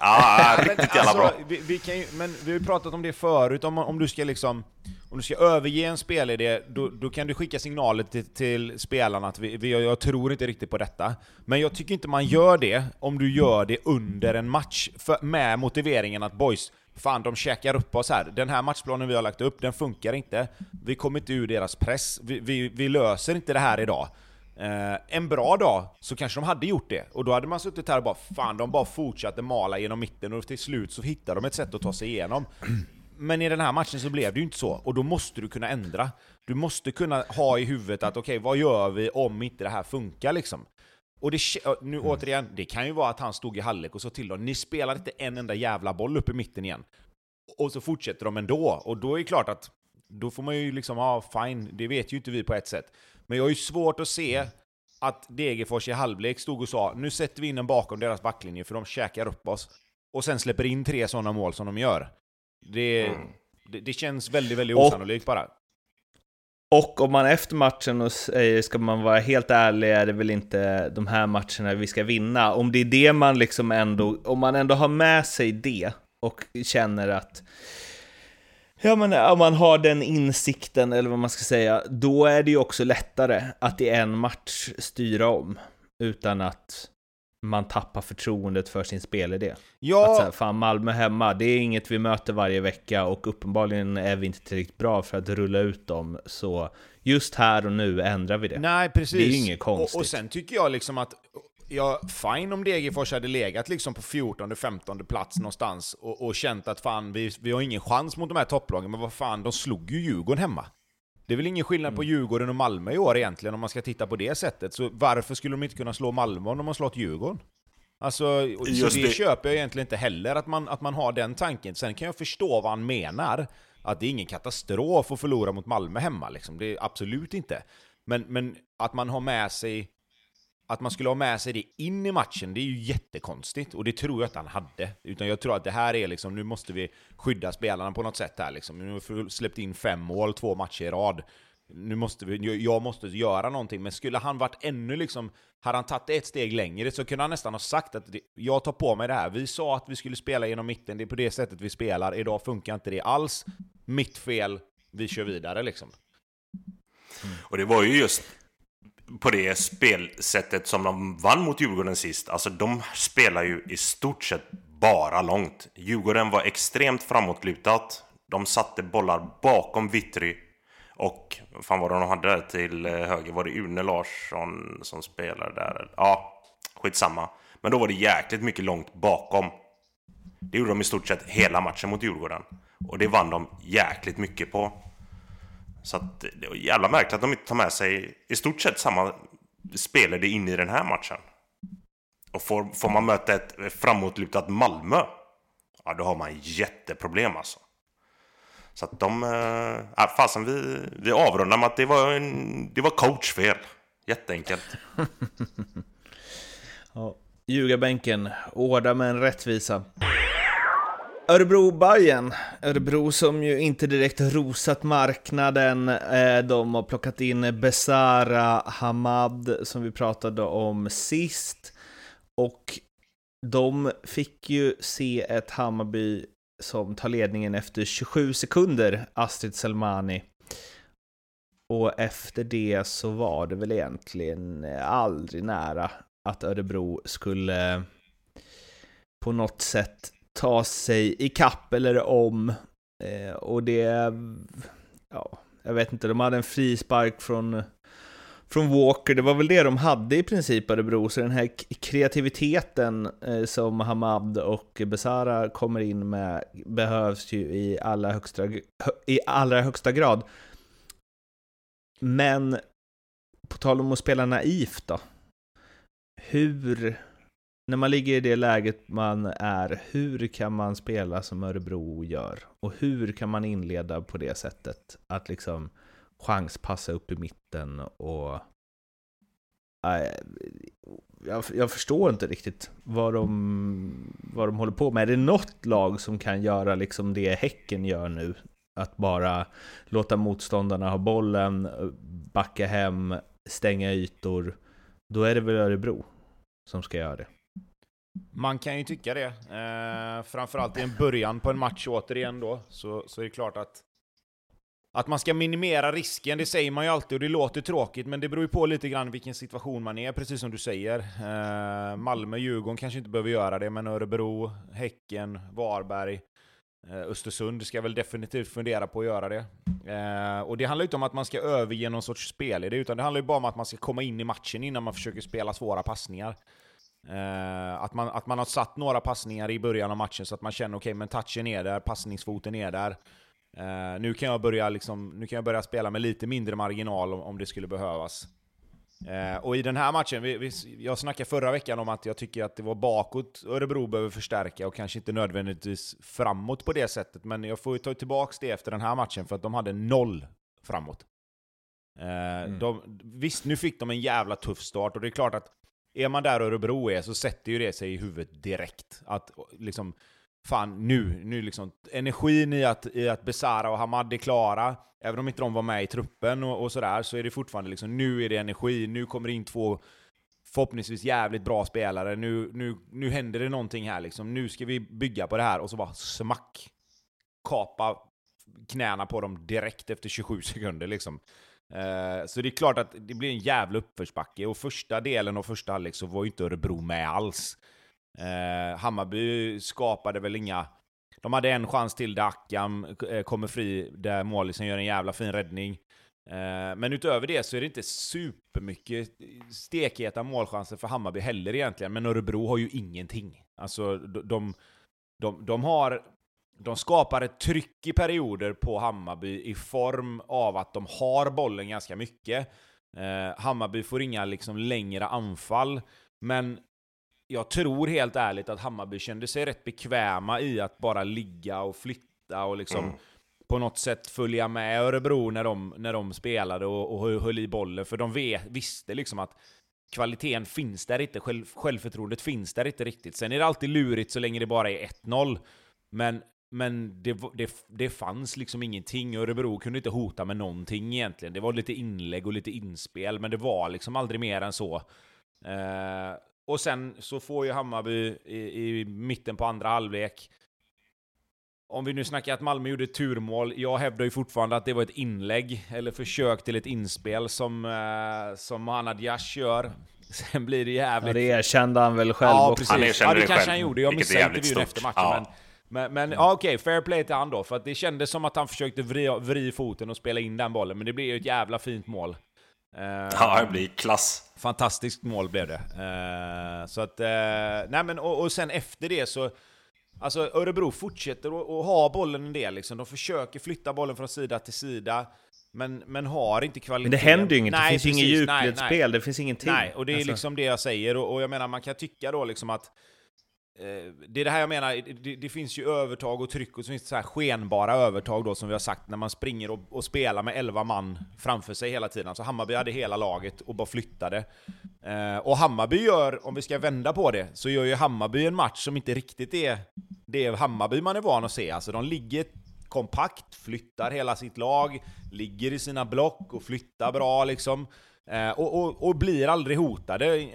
Speaker 1: Ja, riktigt jävla alltså, bra.
Speaker 2: Vi, vi kan ju, men vi har ju pratat om det förut, om, om du ska liksom... Om du ska överge en spelidé, då, då kan du skicka signaler till, till spelarna att vi, vi, jag tror inte riktigt på detta. Men jag tycker inte man gör det om du gör det under en match, för, med motiveringen att boys, fan de käkar upp oss här. Den här matchplanen vi har lagt upp, den funkar inte. Vi kommer inte ur deras press. Vi, vi, vi löser inte det här idag. Eh, en bra dag så kanske de hade gjort det, och då hade man suttit här och bara fan, de bara fortsatte mala genom mitten och till slut så hittade de ett sätt att ta sig igenom. Men i den här matchen så blev det ju inte så, och då måste du kunna ändra. Du måste kunna ha i huvudet att okej, okay, vad gör vi om inte det här funkar liksom? Och det, nu mm. återigen, det kan ju vara att han stod i halvlek och sa till dem ni spelar inte en enda jävla boll upp i mitten igen. Och så fortsätter de ändå, och då är det klart att då får man ju liksom, ja fine, det vet ju inte vi på ett sätt. Men jag har ju svårt att se att Degerfors i halvlek stod och sa nu sätter vi in en bakom deras backlinje för de käkar upp oss. Och sen släpper in tre sådana mål som de gör. Det, mm. det, det, känns väldigt, väldigt osannolikt bara.
Speaker 3: Och om man efter matchen säger, eh, ska man vara helt ärlig, är det väl inte de här matcherna vi ska vinna. Om det är det man liksom ändå, om man ändå har med sig det och känner att Ja, men om man har den insikten, eller vad man ska säga, då är det ju också lättare att i en match styra om utan att man tappar förtroendet för sin spelidé. Ja. Att säga, fan Malmö hemma, det är inget vi möter varje vecka och uppenbarligen är vi inte tillräckligt bra för att rulla ut dem. Så just här och nu ändrar vi det.
Speaker 2: Nej, precis.
Speaker 3: Det är inget konstigt.
Speaker 2: Och, och sen tycker jag liksom att ja, fine om Degerfors hade legat liksom på 14-15 plats någonstans och, och känt att fan, vi, vi har ingen chans mot de här topplagen, men vad fan, de slog ju Djurgården hemma. Det är väl ingen skillnad på mm. Djurgården och Malmö i år egentligen, om man ska titta på det sättet. Så varför skulle de inte kunna slå Malmö om de har slått Djurgården? Alltså, Just så det, det köper jag egentligen inte heller, att man, att man har den tanken. Sen kan jag förstå vad han menar, att det är ingen katastrof att förlora mot Malmö hemma, liksom. Det är absolut inte. Men, men att man har med sig att man skulle ha med sig det in i matchen, det är ju jättekonstigt. Och det tror jag att han hade. Utan jag tror att det här är liksom, nu måste vi skydda spelarna på något sätt här liksom. Nu har vi släppt in fem mål, två matcher i rad. Nu måste vi, jag måste göra någonting. Men skulle han varit ännu liksom, hade han tagit det ett steg längre så kunde han nästan ha sagt att jag tar på mig det här. Vi sa att vi skulle spela genom mitten, det är på det sättet vi spelar. Idag funkar inte det alls. Mitt fel, vi kör vidare liksom.
Speaker 1: Mm. Och det var ju just på det spelsättet som de vann mot Djurgården sist. Alltså de spelar ju i stort sett bara långt. Djurgården var extremt framåtlutat. De satte bollar bakom Vittry. Och fan vad de hade där till eh, höger? Var det Une Larsson som spelade där? Ja, skitsamma. Men då var det jäkligt mycket långt bakom. Det gjorde de i stort sett hela matchen mot Djurgården. Och det vann de jäkligt mycket på. Så att det är jävla märkligt att de inte tar med sig i stort sett samma spelare in i den här matchen. Och får, får man möta ett framåtlutat Malmö, ja då har man jätteproblem alltså. Så att de... Äh, fasen vi, vi avrundar med att det var, en, det var coachfel. Jätteenkelt.
Speaker 3: ja, ljugarbänken, hårda men rättvisa örebro Bayern, Örebro som ju inte direkt rosat marknaden. Eh, de har plockat in Besara Hamad som vi pratade om sist. Och de fick ju se ett Hammarby som tar ledningen efter 27 sekunder, Astrid Selmani. Och efter det så var det väl egentligen aldrig nära att Örebro skulle på något sätt ta sig i kapp eller om. Eh, och det, ja, jag vet inte, de hade en frispark från, från Walker, det var väl det de hade i princip Örebro, så den här kreativiteten eh, som Hamad och Besara kommer in med behövs ju i allra högsta, i allra högsta grad. Men på tal om att spela naivt då. Hur när man ligger i det läget man är, hur kan man spela som Örebro gör? Och hur kan man inleda på det sättet? Att liksom chanspassa upp i mitten och... Jag, jag, förstår inte riktigt vad de, vad de håller på med. Är det något lag som kan göra liksom det Häcken gör nu? Att bara låta motståndarna ha bollen, backa hem, stänga ytor. Då är det väl Örebro som ska göra det.
Speaker 2: Man kan ju tycka det. Eh, framförallt i en början på en match återigen då, så, så är det klart att att man ska minimera risken, det säger man ju alltid och det låter tråkigt, men det beror ju på lite grann vilken situation man är, precis som du säger. Eh, Malmö, Djurgården kanske inte behöver göra det, men Örebro, Häcken, Varberg. Eh, Östersund ska väl definitivt fundera på att göra det. Eh, och det handlar ju inte om att man ska överge någon sorts spelidé, utan det handlar ju bara om att man ska komma in i matchen innan man försöker spela svåra passningar. Eh, att, man, att man har satt några passningar i början av matchen så att man känner okej, okay, men touchen är där, passningsfoten är där. Uh, nu, kan jag börja liksom, nu kan jag börja spela med lite mindre marginal om, om det skulle behövas. Uh, och i den här matchen, vi, vi, jag snackade förra veckan om att jag tycker att det var bakåt Örebro behöver förstärka och kanske inte nödvändigtvis framåt på det sättet. Men jag får ju ta tillbaka det efter den här matchen för att de hade noll framåt. Uh, mm. de, visst, nu fick de en jävla tuff start och det är klart att är man där Örebro är så sätter ju det sig i huvudet direkt. Att liksom fan nu, nu liksom, energin i att, i att Besara och Hamad är klara, även om inte de var med i truppen och, och sådär, så är det fortfarande liksom, nu är det energi, nu kommer det in två förhoppningsvis jävligt bra spelare, nu, nu, nu händer det någonting här liksom, nu ska vi bygga på det här, och så bara smack! Kapa knäna på dem direkt efter 27 sekunder liksom. Eh, så det är klart att det blir en jävla uppförsbacke, och första delen av första halvlek så var ju inte Örebro med alls. Eh, Hammarby skapade väl inga... De hade en chans till där Akam eh, kommer fri, där målisen gör en jävla fin räddning. Men utöver det så är det inte supermycket stekheta målchanser för Hammarby heller egentligen, men Örebro har ju ingenting. Alltså, de, de, de har... De skapar ett tryck i perioder på Hammarby i form av att de har bollen ganska mycket. Eh, Hammarby får inga liksom längre anfall, men jag tror helt ärligt att Hammarby kände sig rätt bekväma i att bara ligga och flytta och liksom mm. på något sätt följa med Örebro när de, när de spelade och, och höll i bollen. För de vet, visste liksom att kvaliteten finns där inte, själv, självförtroendet finns där inte riktigt. Sen är det alltid lurigt så länge det bara är 1-0. Men, men det, det, det fanns liksom ingenting. Örebro kunde inte hota med någonting egentligen. Det var lite inlägg och lite inspel, men det var liksom aldrig mer än så. Uh, och sen så får ju Hammarby i, i mitten på andra halvlek om vi nu snackar att Malmö gjorde turmål, jag hävdar ju fortfarande att det var ett inlägg, eller försök till ett inspel som, eh, som Mohanad Yash gör. Sen blir det jävligt... Ja,
Speaker 3: det erkände han väl själv
Speaker 2: ja, Precis. Han ja, det, det kanske han gjorde. Jag missade intervjun efter matchen. Ja. Men, men, men ja, okej, fair play till han då. För att det kändes som att han försökte vrida vri foten och spela in den bollen, men det blev ju ett jävla fint mål.
Speaker 1: Uh, ja, det blir klass.
Speaker 2: Fantastiskt mål blev det. Uh, så att, uh, nej men och, och, sen efter det så, alltså Örebro fortsätter att ha bollen en del liksom. De försöker flytta bollen från sida till sida. Men, men har inte kvalitet. Men
Speaker 3: det händer ju inget, nej, det finns inget djupledsspel, det finns ingenting.
Speaker 2: Nej, och det är alltså. liksom det jag säger. Och, och jag menar, man kan tycka då liksom att Eh, det är det här jag menar, det, det, finns ju övertag och tryck och så finns det så här skenbara övertag då som vi har sagt när man springer och, och spelar med 11 man framför sig hela tiden. Alltså Hammarby hade hela laget och bara flyttade. Eh, och Hammarby gör, om vi ska vända på det, så gör ju Hammarby en match som inte riktigt är det Hammarby man är van att se. Alltså de ligger kompakt, flyttar hela sitt lag, ligger i sina block och flyttar bra liksom. Eh, och, och, och blir aldrig hotade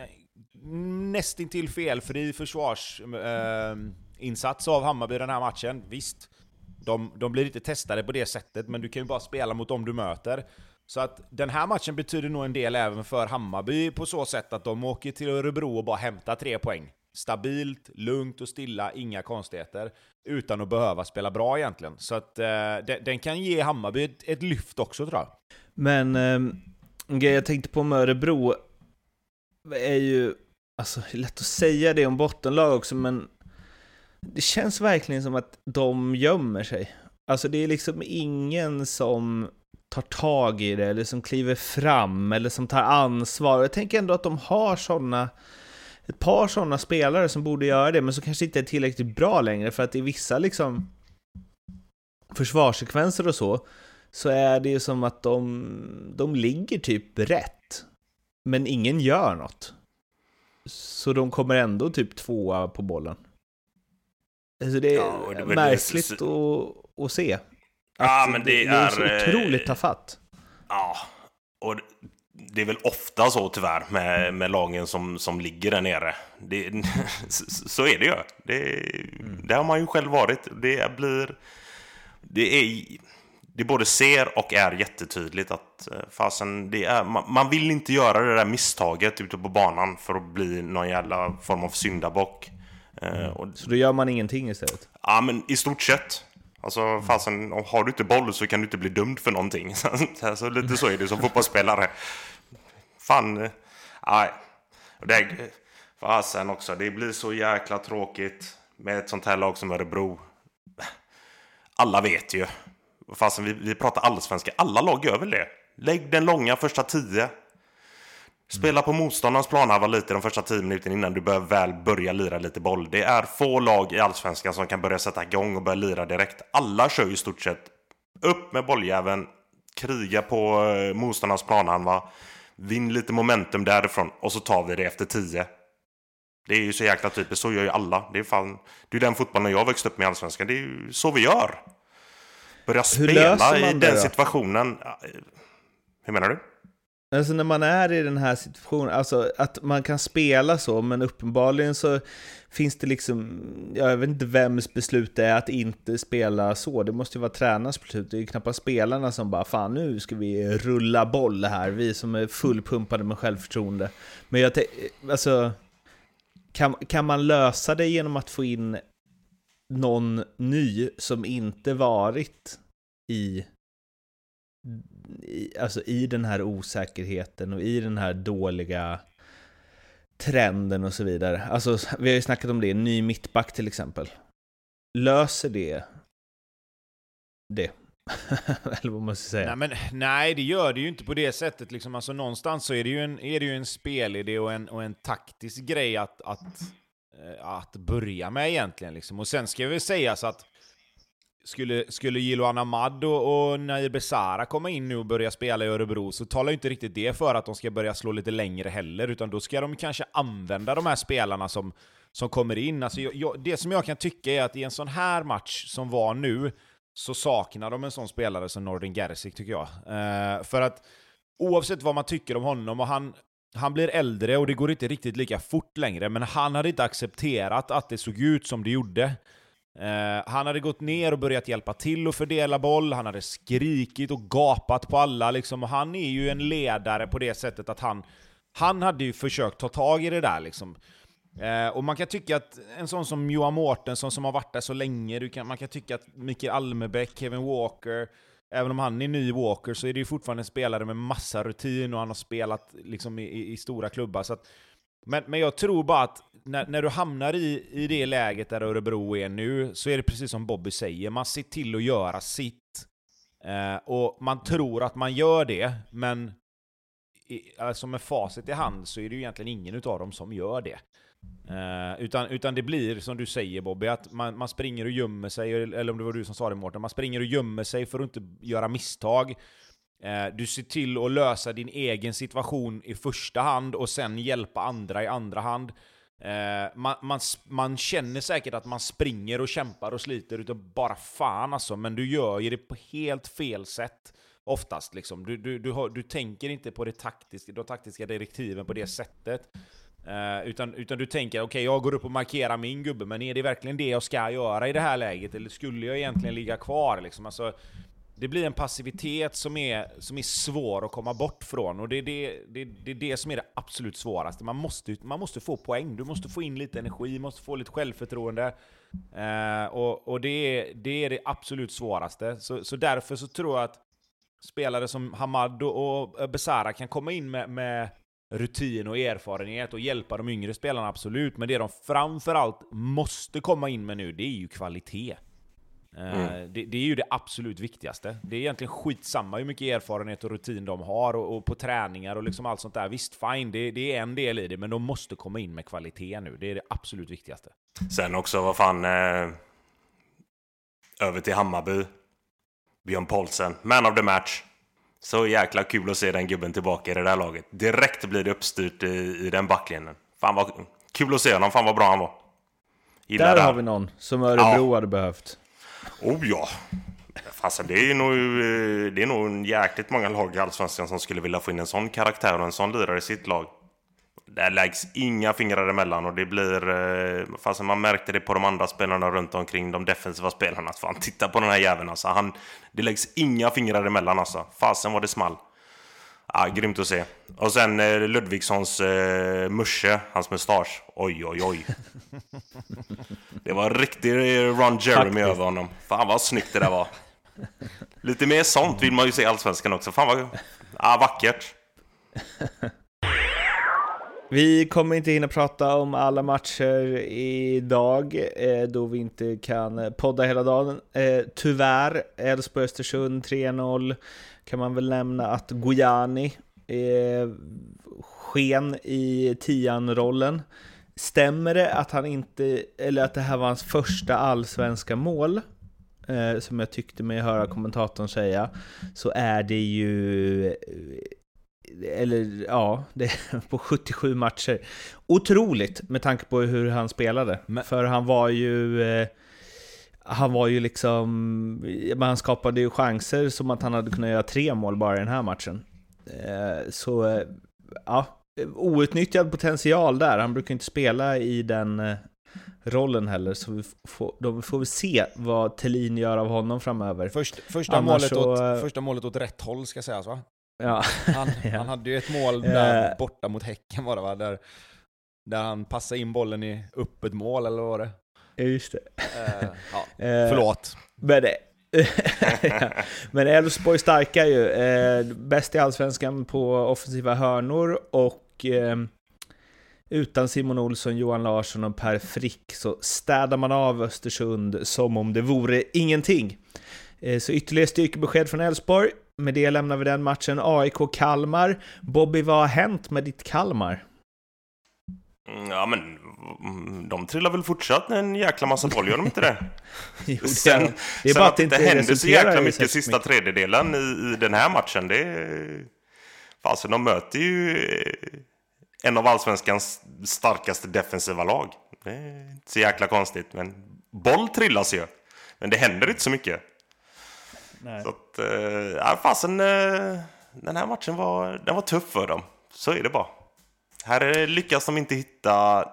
Speaker 2: nästintill felfri försvarsinsats eh, av Hammarby den här matchen. Visst, de, de blir inte testade på det sättet, men du kan ju bara spela mot dem du möter. Så att den här matchen betyder nog en del även för Hammarby på så sätt att de åker till Örebro och bara hämtar tre poäng. Stabilt, lugnt och stilla, inga konstigheter. Utan att behöva spela bra egentligen. Så att eh, den, den, kan ge Hammarby ett, ett, lyft också tror jag.
Speaker 3: Men eh, grej jag tänkte på med Örebro är ju Alltså, det är lätt att säga det om bottenlag också, men det känns verkligen som att de gömmer sig. Alltså, det är liksom ingen som tar tag i det, eller som kliver fram, eller som tar ansvar. Jag tänker ändå att de har sådana ett par sådana spelare som borde göra det, men som kanske inte är tillräckligt bra längre, för att i vissa liksom försvarssekvenser och så, så är det ju som att de, de ligger typ rätt, men ingen gör något. Så de kommer ändå typ tvåa på bollen. Alltså det är ja, det märkligt det, så... att, att se.
Speaker 1: ja, men det, det, är, är så
Speaker 3: otroligt eh, tafatt.
Speaker 1: Ja, och det är väl ofta så tyvärr med, med lagen som, som ligger där nere. Det, så är det ju. Det, mm. det har man ju själv varit. Det blir... Det är det både ser och är jättetydligt att eh, fasen, det är, man, man, vill inte göra det där misstaget ute på banan för att bli någon jävla form av syndabock.
Speaker 3: Mm. Och, Så då gör man ingenting istället?
Speaker 1: Ja, men i stort sett. Alltså fasen, har du inte boll så kan du inte bli dömd för någonting. så, lite så är det som fotbollsspelare. Fan, eh, nej. Det, fasen också, det blir så jäkla tråkigt med ett sånt här lag som Örebro. Alla vet ju. Fasen, vi, vi pratar allsvenska. Alla lag gör väl det? Lägg den långa första tio. Spela på motståndarens planhalva lite de första tio minuterna innan du bör väl börja lira lite boll. Det är få lag i Allsvenskan som kan börja sätta igång och börja lira direkt. Alla kör ju i stort sett upp med bolljäveln, kriga på eh, motståndarens planhalva, vinn lite momentum därifrån och så tar vi det efter tio. Det är ju så jäkla typiskt, så gör ju alla. Det är, fan, det är den fotbollen jag växte upp med i Allsvenskan. Det är ju så vi gör. Börja spela i den situationen. Hur menar du?
Speaker 3: Alltså när man är i den här situationen, alltså att man kan spela så, men uppenbarligen så finns det liksom, jag vet inte vems beslut det är att inte spela så. Det måste ju vara tränarens beslut. Det är ju knappast spelarna som bara fan nu ska vi rulla boll här, vi som är fullpumpade med självförtroende. Men jag alltså, kan, kan man lösa det genom att få in någon ny som inte varit i i, alltså i den här osäkerheten och i den här dåliga trenden och så vidare. Alltså, vi har ju snackat om det, ny mittback till exempel. Löser det det? Eller vad man ska säga.
Speaker 2: Nej, men, nej, det gör det ju inte på det sättet. Liksom. Alltså, någonstans så är det ju en, är det ju en spelidé och en, och en taktisk grej att, att, Eh, att börja med egentligen. Liksom. Och sen ska jag väl säga så att skulle, skulle Jiloan Ahmad och, och Nair Besara komma in nu och börja spela i Örebro så talar ju inte riktigt det för att de ska börja slå lite längre heller, utan då ska de kanske använda de här spelarna som, som kommer in. Alltså jag, jag, det som jag kan tycka är att i en sån här match som var nu, så saknar de en sån spelare som Nordin Gerzik, tycker jag. Eh, för att oavsett vad man tycker om honom, och han, han blir äldre och det går inte riktigt lika fort längre, men han hade inte accepterat att det såg ut som det gjorde. Eh, han hade gått ner och börjat hjälpa till att fördela boll, han hade skrikit och gapat på alla liksom, och han är ju en ledare på det sättet att han, han hade ju försökt ta tag i det där liksom. Eh, och man kan tycka att en sån som Johan Mårtensson som har varit där så länge, kan, man kan tycka att Mikael Almebäck, Kevin Walker, även om han är ny Walker så är det ju fortfarande en spelare med massa rutin och han har spelat liksom i, i stora klubbar. Så att, men, men jag tror bara att när, när du hamnar i, i det läget där Örebro är nu, så är det precis som Bobby säger, man ser till att göra sitt. Eh, och man tror att man gör det, men i, alltså med facit i hand så är det ju egentligen ingen av dem som gör det. Eh, utan, utan det blir som du säger Bobby, att man, man springer och gömmer sig, eller om det var du som sa det Mårten, man springer och gömmer sig för att inte göra misstag. Eh, du ser till att lösa din egen situation i första hand och sen hjälpa andra i andra hand. Eh, man, man, man känner säkert att man springer och kämpar och sliter utav bara fan alltså, men du gör ju det på helt fel sätt. Oftast liksom. Du, du, du, har, du tänker inte på det taktiska, de taktiska direktiven på det sättet. Uh, utan, utan du tänker, okej okay, jag går upp och markerar min gubbe, men är det verkligen det jag ska göra i det här läget? Eller skulle jag egentligen ligga kvar? Liksom? Alltså, det blir en passivitet som är, som är svår att komma bort från. Och det är det, det, det, är det som är det absolut svåraste. Man måste, man måste få poäng, du måste få in lite energi, måste få lite självförtroende. Eh, och och det, är, det är det absolut svåraste. Så, så därför så tror jag att spelare som Hamad och Besara kan komma in med, med rutin och erfarenhet och hjälpa de yngre spelarna, absolut. Men det de framförallt måste komma in med nu, det är ju kvalitet. Eh, mm. Det, det, är ju det absolut viktigaste. Det är egentligen skitsamma hur mycket erfarenhet och rutin de har och, och på träningar och liksom allt sånt där. Visst, fine, det, det, är en del i det, men de måste komma in med kvalitet nu. Det är det absolut viktigaste.
Speaker 1: Sen också, vad fan... Eh, över till Hammarby. Björn Paulsen, man of the match. Så jäkla kul att se den gubben tillbaka i det där laget. Direkt blir det uppstyrt i, i den backlinjen. Fan vad kul att se honom, fan vad bra han var.
Speaker 3: Gillar där har vi någon som Örebro ja. hade behövt.
Speaker 1: Oh ja! Fasen, det är nog, eh, det är nog jäkligt många lag i Allsvenskan som skulle vilja få in en sån karaktär och en sån lirare i sitt lag. Där läggs inga fingrar emellan och det blir... Eh, fasen, man märkte det på de andra spelarna runt omkring, de defensiva spelarna. Fan, titta på den här jäveln alltså. Han, det läggs inga fingrar emellan alltså. Fasen vad det small. Ja, grymt att se. Och sen eh, Ludvigssons eh, musche, hans mustasch. Oj, oj, oj. Det var riktig Ron Jeremy över honom. Fan vad snyggt det där var. Lite mer sånt vill man ju se i Allsvenskan också. Fan vad ja, vackert.
Speaker 3: Vi kommer inte hinna prata om alla matcher idag eh, då vi inte kan podda hela dagen. Eh, tyvärr, Elfsborg-Östersund 3-0 kan man väl nämna att Gojani eh, sken i tian-rollen. Stämmer det att han inte, eller att det här var hans första allsvenska mål? Eh, som jag tyckte mig höra kommentatorn säga, så är det ju eller ja, det på 77 matcher. Otroligt med tanke på hur han spelade.
Speaker 2: Men-
Speaker 3: För han var ju... Eh, han var ju liksom... men Han skapade ju chanser som att han hade kunnat göra tre mål bara i den här matchen. Eh, så, eh, ja. Outnyttjad potential där. Han brukar inte spela i den eh, rollen heller. Så vi får, då får vi se vad Thelin gör av honom framöver.
Speaker 2: Först, första,
Speaker 3: Annars
Speaker 2: målet åt,
Speaker 3: eh,
Speaker 2: första målet åt rätt håll ska sägas va?
Speaker 3: Ja,
Speaker 2: Han,
Speaker 3: Ja.
Speaker 2: han hade ju ett mål där
Speaker 3: Eh.
Speaker 2: borta mot Häcken var det va? Där, där han passade in bollen i öppet mål eller vad var det?
Speaker 3: just det.
Speaker 2: Eh, ja.
Speaker 3: Eh,
Speaker 2: Förlåt.
Speaker 3: Men, ja. men Elfsborg starka ju. Eh, bäst i Allsvenskan på offensiva hörnor och eh, utan Simon Olsson, Johan Larsson och Per Frick så städar man av Östersund som om det vore ingenting. Eh, så ytterligare styrkebesked från Elfsborg. Med det lämnar vi den matchen. AIK-Kalmar. Bobby, vad har hänt med ditt Kalmar?
Speaker 1: Mm, Ja men, mm, de trillar väl fortsatt en jäkla massa boll, gör de inte det?
Speaker 3: Jo,
Speaker 1: Sen,
Speaker 3: det är
Speaker 1: sen
Speaker 3: bara
Speaker 1: att det inte händer så jäkla mycket sista tredjedelen i, i den här matchen, det är... Fasen, de möter ju eh, en av allsvenskans starkaste defensiva lag. Det är inte så jäkla konstigt, men boll trillas ju. Men det händer inte så mycket.
Speaker 3: Nej.
Speaker 1: Så att, eh, ja, fasen, eh, den här matchen var, den var tuff för dem. Så är det bara. Här lyckas de inte hitta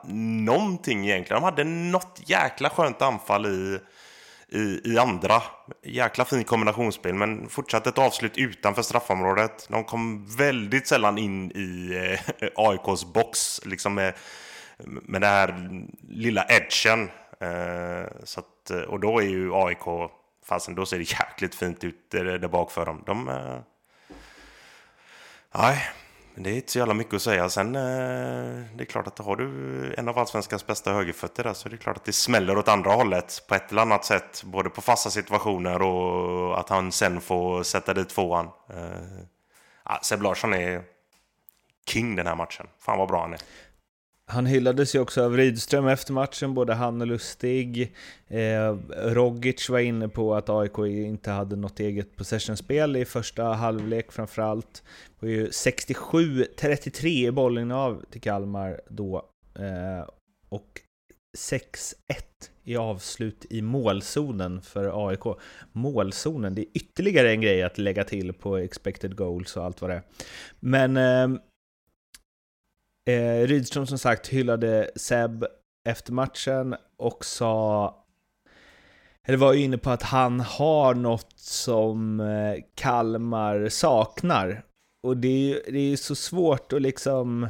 Speaker 1: någonting egentligen. De hade något jäkla skönt anfall i, i, i andra. Jäkla fin kombinationsspel, men fortsatte ett avslut utanför straffområdet. De kom väldigt sällan in i eh, AIKs box, liksom med, med den här lilla edgen. Eh, så att, eh, och då är ju AIK, fasen då ser det jäkligt fint ut där, där bak för dem. De, eh, nej, det är inte så jävla mycket att säga. Sen, eh, det är klart att har du en av allsvenskans bästa högerfötter där så är det klart att det smäller åt andra hållet på ett eller annat sätt. Både på fasta situationer och att han sen får sätta dit tvåan. Eh, ja, Seb Larsson är king den här matchen. Fan vad bra han är.
Speaker 3: Han hyllades ju också av Rydström efter matchen, både han och Lustig. Eh, Rogic var inne på att AIK inte hade något eget possessionspel i första halvlek framförallt. Det var ju 67-33 i bollinnehav till Kalmar då. Eh, och 6-1 i avslut i målzonen för AIK. Målzonen, det är ytterligare en grej att lägga till på expected goals och allt vad det är. Men eh, Eh, Rydström som sagt hyllade Seb efter matchen och sa eller var ju inne på att han har något som eh, Kalmar saknar. Och det är ju det är så svårt att liksom...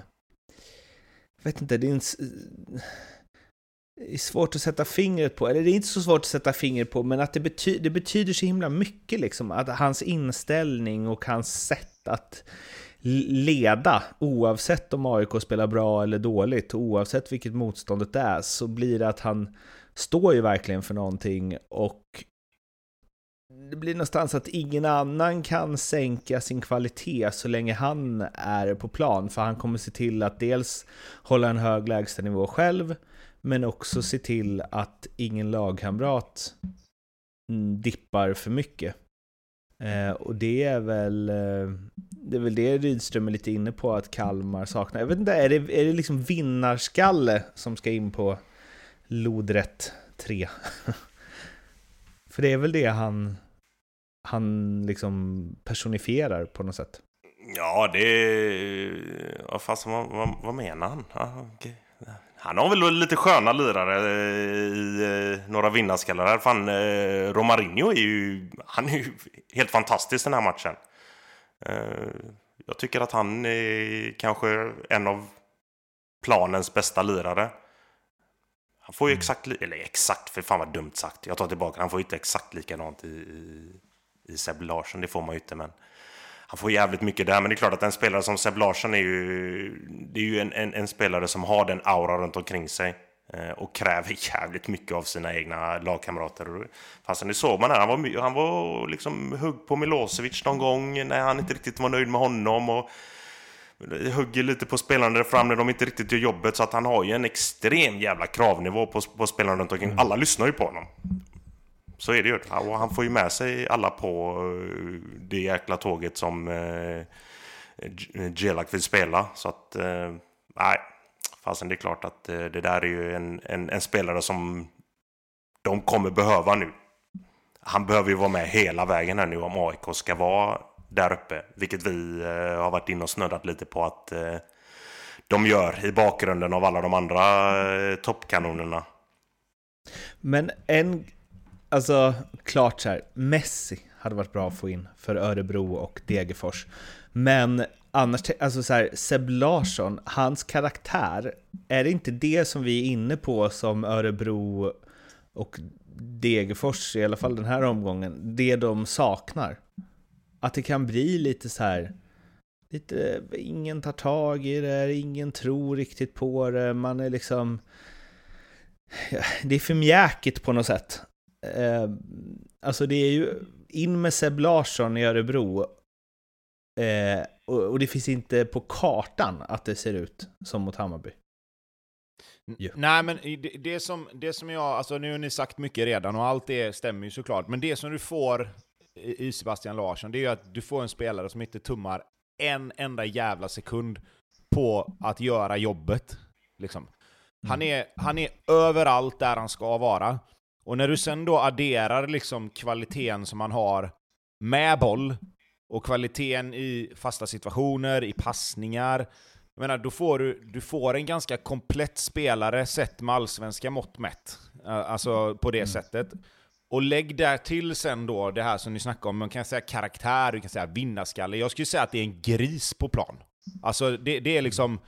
Speaker 3: Jag vet inte, det är, en, är svårt att sätta fingret på. Eller det är inte så svårt att sätta fingret på, men att det, bety, det betyder så himla mycket liksom. Att hans inställning och hans sätt att leda, oavsett om AIK spelar bra eller dåligt, oavsett vilket motståndet är, så blir det att han står ju verkligen för någonting och det blir någonstans att ingen annan kan sänka sin kvalitet så länge han är på plan, för han kommer se till att dels hålla en hög lägstanivå själv, men också se till att ingen lagkamrat mm, dippar för mycket. Eh, och det är väl eh, det är väl det Rydström är lite inne på att Kalmar saknar. Jag vet inte, är det, är det liksom vinnarskalle som ska in på lodrätt 3? För det är väl det han, han liksom personifierar på något sätt.
Speaker 1: Ja, det... Vad vad, vad, vad menar han? Ah, okay. Han har väl lite sköna lirare i eh, några vinnarskallar här. Fan, eh, Romarinho är ju... Han är ju helt fantastisk den här matchen. Eh, Jag tycker att han är kanske en av planens bästa lirare. Han får ju exakt, eller exakt, för fan vad dumt sagt. Jag tar tillbaka han får ju inte exakt likadant i, i, i Seb Larsson, det får man ju inte. Men han får jävligt mycket där, men det är klart att en spelare som Seb Larsson är ju, det är ju en, en, en spelare som har den aura runt omkring sig eh, och kräver jävligt mycket av sina egna lagkamrater. Fastän det såg man här, han var, han var liksom hugg på Milosevic någon gång när han inte riktigt var nöjd med honom. Och hugger lite på spelarna där fram när de inte riktigt gör jobbet. Så att han har ju en extrem jävla kravnivå på, på spelarna runt omkring. Alla lyssnar ju på honom. Så är det ju. Och han får ju med sig alla på eh, det jäkla tåget som eh, Jelak Gelak vill spela. Så att, eh, nej. fasen det är klart att det där är ju en, en, en, spelare som de kommer behöva nu. Han behöver ju vara med hela vägen här nu om AIK ska vara där uppe. Vilket vi har varit inne och snuddat lite på att de gör i bakgrunden av alla de andra toppkanonerna.
Speaker 3: Men en, alltså klart så här, Messi hade varit bra att få in för Örebro och Degerfors. Men annars, alltså så här, Seb Larsson, hans karaktär, är det inte det som vi är inne på som Örebro och Degerfors, i alla fall den här omgången, det de saknar? att det kan bli lite så här, lite, ingen tar tag i det, ingen tror riktigt på det, man är liksom, det är för mjäkigt på något sätt. Eh, alltså det är ju in med Seb Larsson i Örebro eh, och, och, det finns inte på kartan att det ser ut som mot Hammarby.
Speaker 2: Ja. Nej, men det, det, som, det som jag, alltså nu har ni sagt mycket redan och allt det stämmer ju såklart, men det som du får i Sebastian Larsson, det är ju att du får en spelare som inte tummar en enda jävla sekund på att göra jobbet. Liksom. Han, mm. är, han är överallt där han ska vara. Och när du sen då adderar liksom kvaliteten som han har med boll, och kvaliteten i fasta situationer, i passningar, jag menar, då får du, du får en ganska komplett spelare sett med allsvenska mått mätt. Alltså på det mm. sättet. Och lägg där till sen då det här som ni snackar om, man kan säga karaktär, du kan säga vinnarskalle. Jag skulle säga att det är en gris på plan. Alltså det, det är liksom,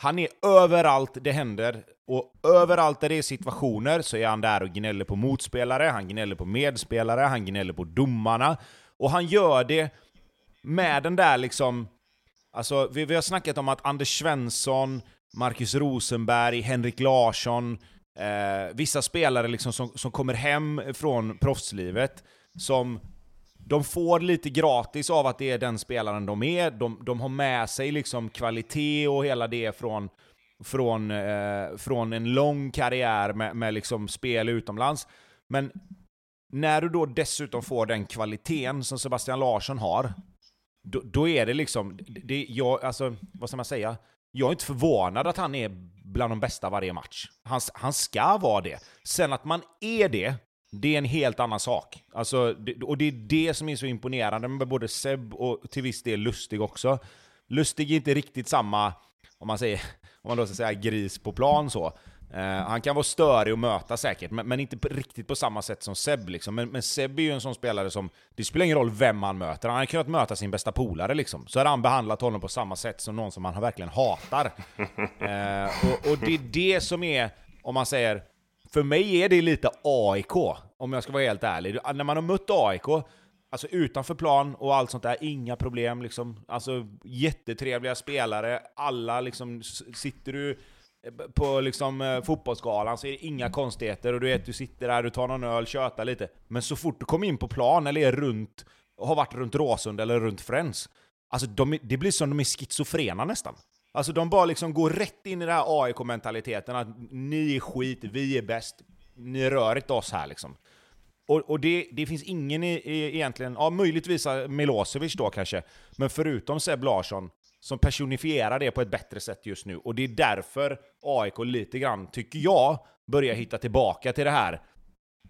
Speaker 2: han är överallt det händer, och överallt där det är situationer så är han där och gnäller på motspelare, han gnäller på medspelare, han gnäller på domarna. Och han gör det med den där liksom, alltså vi, vi har snackat om att Anders Svensson, Marcus Rosenberg, Henrik Larsson, eh, vissa spelare liksom som, som kommer hem från proffslivet, som de får lite gratis av att det är den spelaren de är. De, de har med sig liksom kvalitet och hela det från, från, eh, från en lång karriär med, med liksom spel utomlands. Men när du då dessutom får den kvaliteten som Sebastian Larsson har, då, då är det liksom, det, jag, alltså, vad ska man säga? Jag är inte förvånad att han är bland de bästa varje match. Han, han ska vara det. Sen att man är det, det är en helt annan sak. Alltså, och det är det som är så imponerande med både Seb och till viss del Lustig också. Lustig är inte riktigt samma, om man säger, om man då ska säga gris på plan så. Uh, han kan vara störig att möta säkert, men, men, inte riktigt på samma sätt som Seb. Liksom. Men, men Seb är ju en sån spelare som, det spelar ingen roll vem han möter, han hade kunnat möta sin bästa polare liksom. Så hade han behandlat honom på samma sätt som någon som han verkligen hatar. uh, och, och, det är det som är, om man säger, för mig är det lite AIK, om jag ska vara helt ärlig. När man har mött AIK, Alltså utanför plan och allt sånt där, inga problem liksom. Alltså jättetrevliga spelare, alla liksom, sitter du eh, på liksom eh, fotbollsgalan så är det inga konstigheter och du vet, du sitter där, du tar någon öl, tjötar lite. Men så fort du kommer in på plan eller är runt, har varit runt Råsund eller runt Friends, alltså de, det blir som de är schizofrena nästan. Alltså de bara liksom går rätt in i den här AIK-mentaliteten att ni är skit, vi är bäst, ni rör inte oss här liksom. Och, och det, det, finns ingen i, i, egentligen, ja möjligtvis Milosevic då kanske, men förutom Seb Larsson, som personifierar det på ett bättre sätt just nu. Och det är därför AIK lite grann, tycker jag, börjar hitta tillbaka till det här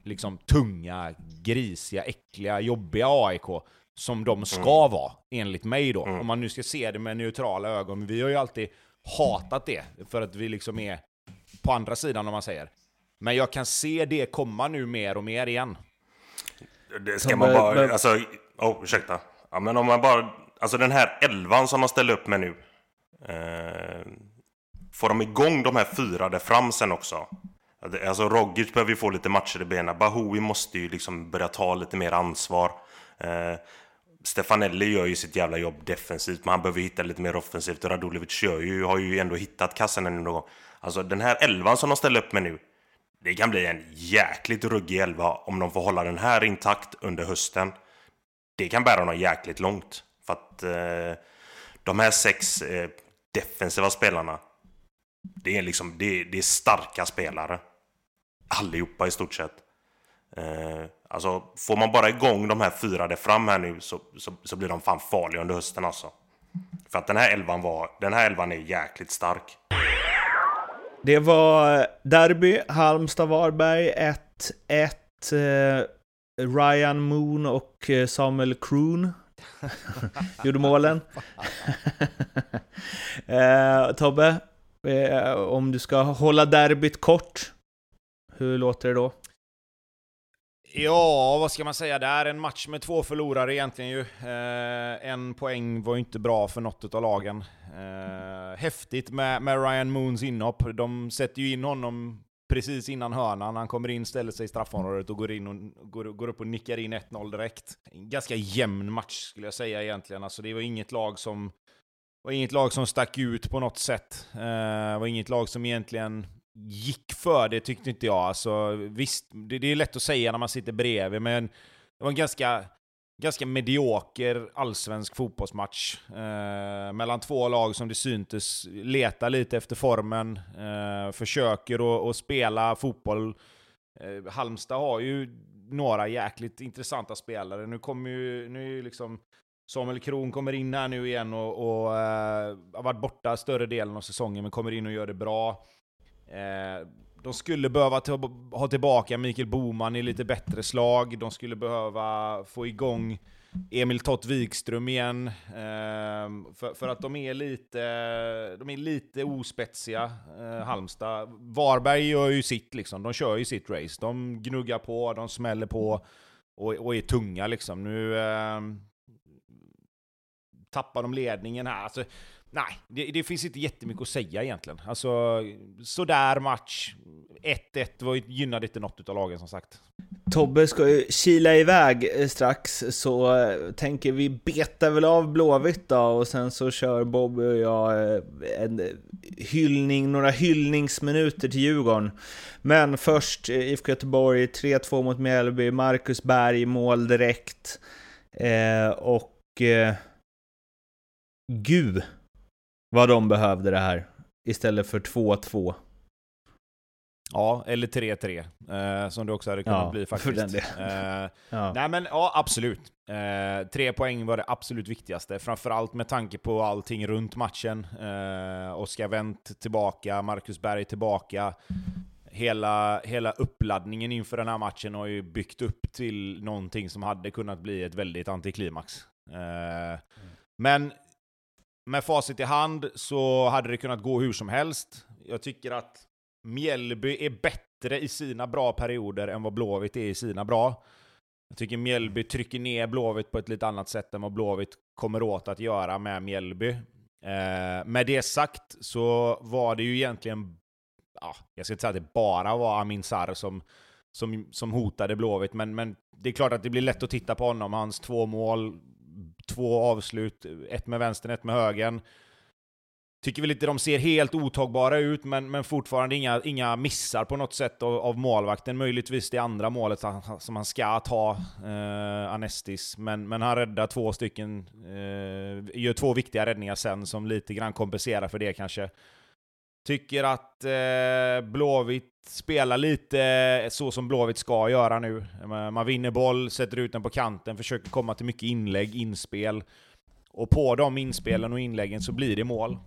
Speaker 2: liksom tunga, grisiga, äckliga, jobbiga AIK som de ska mm. vara, enligt mig då. Mm. Om man nu ska se det med neutrala ögon. Vi har ju alltid hatat det, för att vi liksom är på andra sidan om man säger. Men jag kan se det komma nu mer och mer igen.
Speaker 1: Det ska man bara, alltså, oh, ursäkta. Ja, men om man bara alltså den här elvan som de ställer upp med nu. Eh, får de igång de här fyra där fram sen också. Alltså Rogic behöver ju få lite matcher i benen. Bahoui måste ju liksom börja ta lite mer ansvar. Eh, Stefanelli gör ju sitt jävla jobb defensivt, men han behöver hitta lite mer offensivt. Och Radulovic gör ju, har ju ändå hittat kassen ännu någon gång. Alltså den här elvan som de ställer upp med nu, det kan bli en jäkligt ruggig elva om de får hålla den här intakt under hösten. Det kan bära dem jäkligt långt. För att eh, de här sex eh, defensiva spelarna, det är liksom det, det är starka spelare. Allihopa i stort sett. Eh, alltså, får man bara igång de här fyra där fram här nu så, så, så, blir de fan farliga under hösten alltså. För att den här elvan var, den här elvan är jäkligt stark.
Speaker 3: Det var eh, derby, Halmstad-Varberg 1-1. Eh, Ryan Moon och eh, Samuel Kroon gjorde målen. eh, Tobbe, eh, om du ska hålla derbyt kort, hur låter det då?
Speaker 2: Ja, vad ska man säga där? En match med två förlorare egentligen ju. Eh, en poäng var ju inte bra för något av lagen. Eh, häftigt med, med Ryan Moons inhopp. De sätter ju in honom precis innan hörnan. Han kommer in, ställer sig i straffområdet och går, in och, går, går upp och nickar in 1-0 direkt. En ganska jämn match skulle jag säga egentligen. Alltså, det var inget lag som var inget lag som stack ut på något sätt. Eh, det var inget lag som egentligen gick för det tyckte inte jag. Alltså, visst, det, det är lätt att säga när man sitter bredvid, men det var en ganska, ganska medioker allsvensk fotbollsmatch. Eh, mellan två lag som det syntes letar lite efter formen, eh, försöker att spela fotboll. Eh, Halmstad har ju några jäkligt intressanta spelare. Nu kommer ju, nu är ju liksom Samuel Kron kommer in här nu igen och, och eh, har varit borta större delen av säsongen, men kommer in och gör det bra. Eh, de skulle behöva ha tillbaka Mikael Boman i lite bättre slag. De skulle behöva få igång Emil Tott Wikström igen. Ehm, för, för, att de är lite, de är lite ospetsiga, eh, Halmstad. Varberg gör ju sitt liksom. De kör ju sitt race. De gnuggar på, de smäller på och, och är tunga liksom. Nu eh, tappar de ledningen här. Alltså, Nej, det, det, finns inte jättemycket att säga egentligen. Alltså, sådär match. 1-1 var gynnade inte något av lagen som sagt.
Speaker 3: Tobbe ska ju kila iväg eh, strax, så eh, tänker vi beta väl av Blåvitt då och sen så kör Bobby och jag eh, en hyllning, några hyllningsminuter till Djurgården. Men först IFK Göteborg, 3-2 mot Mjällby, Marcus Berg mål direkt. Eh, och... Eh, Gud vad de behövde det här. Istället för 2-2.
Speaker 2: Ja, eller 3-3. Eh, som det också hade kunnat ja, bli faktiskt. Eh, ja. Nej men ja, absolut. Eh, tre poäng var det absolut viktigaste. Framförallt med tanke på allting runt matchen. Eh, Oskar Wendt tillbaka, Marcus Berg tillbaka. Hela, hela uppladdningen inför den här matchen har ju byggt upp till någonting som hade kunnat bli ett väldigt antiklimax. Eh, mm. Men med facit i hand så hade det kunnat gå hur som helst. Jag tycker att Mjällby är bättre i sina bra perioder än vad Blåvitt är i sina bra. Jag tycker Mjällby trycker ner Blåvitt på ett lite annat sätt än vad Blåvitt kommer åt att göra med Mjällby. Eh, med det sagt så var det ju egentligen, ja, jag ska inte säga att det bara var Amin Sarr som, som, som hotade Blåvitt, men, men det är klart att det blir lätt att titta på honom. Hans två mål två avslut, ett med vänstern, ett med högern. Tycker väl inte de ser helt otagbara ut, men, men fortfarande inga, inga missar på något sätt av, av målvakten. Möjligtvis det andra målet som han ska ta, eh, Anestis. Men, men han räddar två stycken, eh, gör två viktiga räddningar sen som lite grann kompenserar för det kanske. Tycker att eh, Blåvitt spelar lite så som Blåvitt ska göra nu. Eh, man vinner boll, sätter ut den på kanten, försöker komma till mycket inlägg, inspel. Och på de inspelen och inläggen så blir det mål.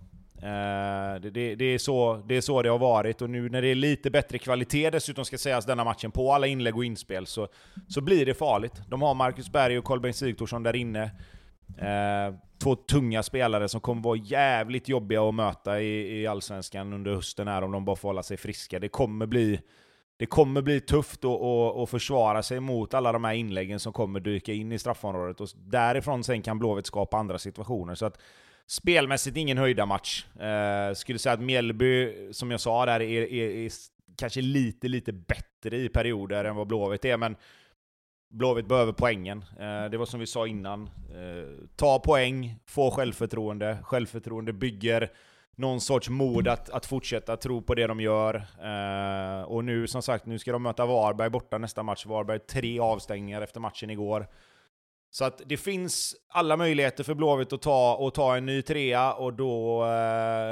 Speaker 2: Eh, det, det, det, är så, det är så det har varit, och nu när det är lite bättre kvalitet dessutom ska sägas denna matchen på alla inlägg och inspel så, så blir det farligt. De har Marcus Berg och Kolbeinn Sigthorsson där inne. Eh, två tunga spelare som kommer vara jävligt jobbiga att möta i, i Allsvenskan under hösten här om de bara får hålla sig friska. Det kommer bli, det kommer bli tufft att, att, att försvara sig mot alla de här inläggen som kommer dyka in i straffområdet. Och därifrån sen kan Blåvitt skapa andra situationer. Så att spelmässigt ingen höjda match. Eh, skulle säga att Mjällby, som jag sa där, är, är, är kanske lite, lite bättre i perioder än vad Blåvitt är, men Blåvitt behöver poängen. Eh, det var som vi sa innan. Eh, ta poäng, få självförtroende. Självförtroende bygger någon sorts mod att, att fortsätta tro på det de gör. Eh, och nu, som sagt, nu ska de möta Varberg borta nästa match. Varberg tre avstängningar efter matchen igår. Så att det finns alla möjligheter för Blåvitt att ta, och ta en ny trea och då,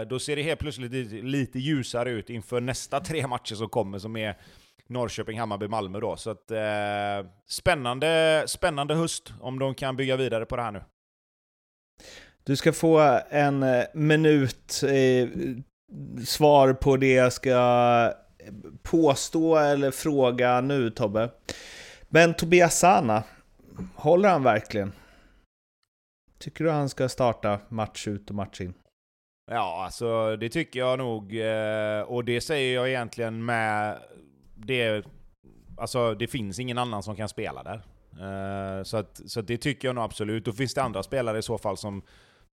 Speaker 2: då ser det helt plötsligt lite ljusare ut inför nästa tre matcher som kommer som är Norrköping, Hammarby, Malmö då. Så att, eh, spännande, spännande höst om de kan bygga vidare på det här nu.
Speaker 3: Du ska få en eh, minut eh, svar på det jag ska påstå eller fråga nu Tobbe. Men Tobias Sana, håller han verkligen? Tycker du han ska starta match ut och match in?
Speaker 2: Ja, alltså det tycker jag nog. Eh, och det säger jag egentligen med det... Alltså det finns ingen annan som kan spela där. Eh, så, att, så att det tycker jag nog absolut. Då finns det andra spelare i så fall som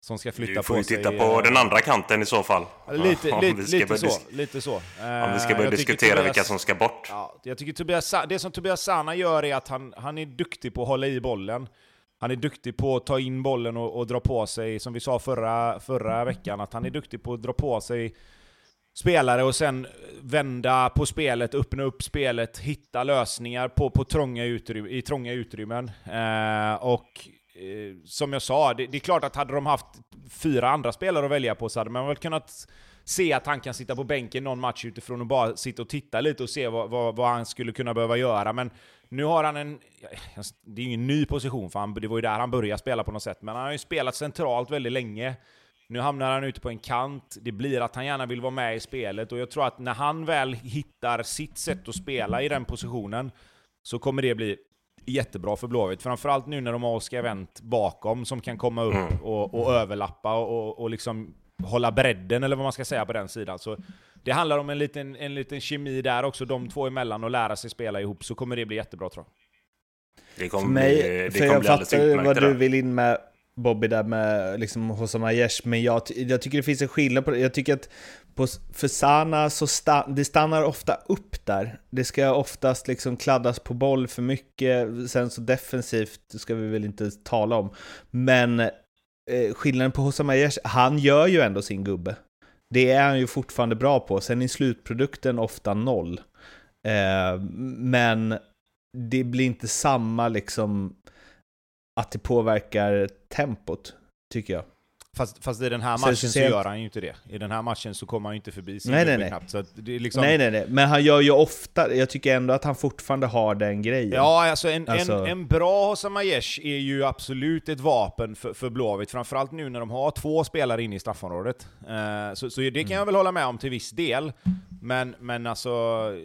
Speaker 2: som ska flytta på sig.
Speaker 1: Du får ju titta på den andra kanten i så fall.
Speaker 2: Lite, ja, lite, lite så. Lite så.
Speaker 1: Om vi ska börja diskutera Tobias, vilka som ska bort.
Speaker 2: Ja, jag tycker Tobias, det som Tobias Sana gör är att han, han är duktig på att hålla i bollen. Han är duktig på att ta in bollen och, och dra på sig, som vi sa förra, förra veckan, att han är duktig på att dra på sig spelare och sen vända på spelet, öppna upp spelet, hitta lösningar på, på trånga utrymme, i trånga utrymmen. Eh, och eh, som jag sa, det, det, är klart att hade de haft fyra andra spelare att välja på så hade man väl kunnat se att han kan sitta på bänken någon match utifrån och bara sitta och titta lite och se vad, vad, vad han skulle kunna behöva göra. Men nu har han en... Det är ju ingen ny position, för han, det var ju där han började spela på något sätt. Men han har ju spelat centralt väldigt länge. Nu hamnar han ute på en kant, det blir att han gärna vill vara med i spelet, och jag tror att när han väl hittar sitt sätt att spela i den positionen, så kommer det bli jättebra för Blåvitt. Framförallt nu när de har Oskar Wendt bakom som kan komma upp mm. och, och överlappa och, och liksom hålla bredden, eller vad man ska säga, på den sidan. Så det handlar om en liten, en liten kemi där också, de två emellan, och lära sig spela ihop, så kommer det bli jättebra tror jag.
Speaker 3: Det kommer för mig, bli, det för kommer jag bli fattar vad du vill in med Bobby där med liksom Hossam Aiesh, men jag, jag tycker det finns en skillnad på det. Jag tycker att på, för Sana så sta, det stannar ofta upp där. Det ska oftast liksom kladdas på boll för mycket, sen så defensivt ska vi väl inte tala om. Men eh, skillnaden på Hossam Aiesh, han gör ju ändå sin gubbe. Det är han ju fortfarande bra på, sen är slutprodukten ofta noll. Eh, men det blir inte samma liksom att det påverkar tempot, tycker jag.
Speaker 2: Fast, fast i den här matchen så, så gör han ju inte det. I den här matchen så kommer han ju inte förbi sin
Speaker 3: nej, nej, nej. knappt. Så det är liksom... Nej, nej, nej. Men han gör ju ofta, jag tycker ändå att han fortfarande har den grejen.
Speaker 2: Ja, alltså en, alltså... en, en bra Hossam Aiesh är ju absolut ett vapen för, för Blåvitt. Framförallt nu när de har två spelare inne i straffområdet. Uh, så, så det kan mm. jag väl hålla med om till viss del. Men, men alltså,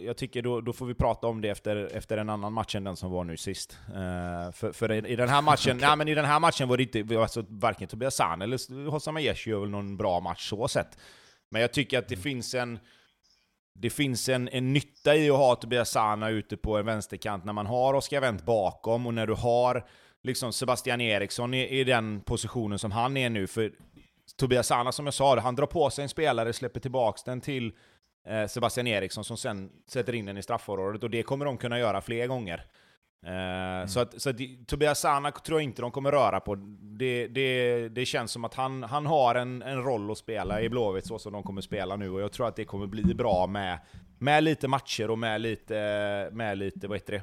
Speaker 2: jag tycker då, då får vi prata om det efter, efter en annan match än den som var nu sist. Uh, för, för i, den här matchen, okay. nej, men i den här matchen var det inte, alltså, varken Tobias Sahn eller Hossam Aiesh gör väl någon bra match så sett. Men jag tycker att det mm. finns en det finns en, en nytta i att ha Tobias Sana ute på en vänsterkant när man har Oskar Wendt bakom och när du har liksom Sebastian Eriksson i, i den positionen som han är nu. För Tobias Sana, som jag sa, han drar på sig en spelare, släpper tillbaks den till Eh, Sebastian Eriksson som sen sätter in den i straffområdet och det kommer de kunna göra fler gånger. Eh, mm. Så, att, så att Tobias Sana tror jag inte de kommer röra på. Det, det, det känns som att han, han har en, en roll att spela i Blåvitt så som de kommer spela nu och jag tror att det kommer bli bra med, med lite matcher och med lite, med lite vad heter det?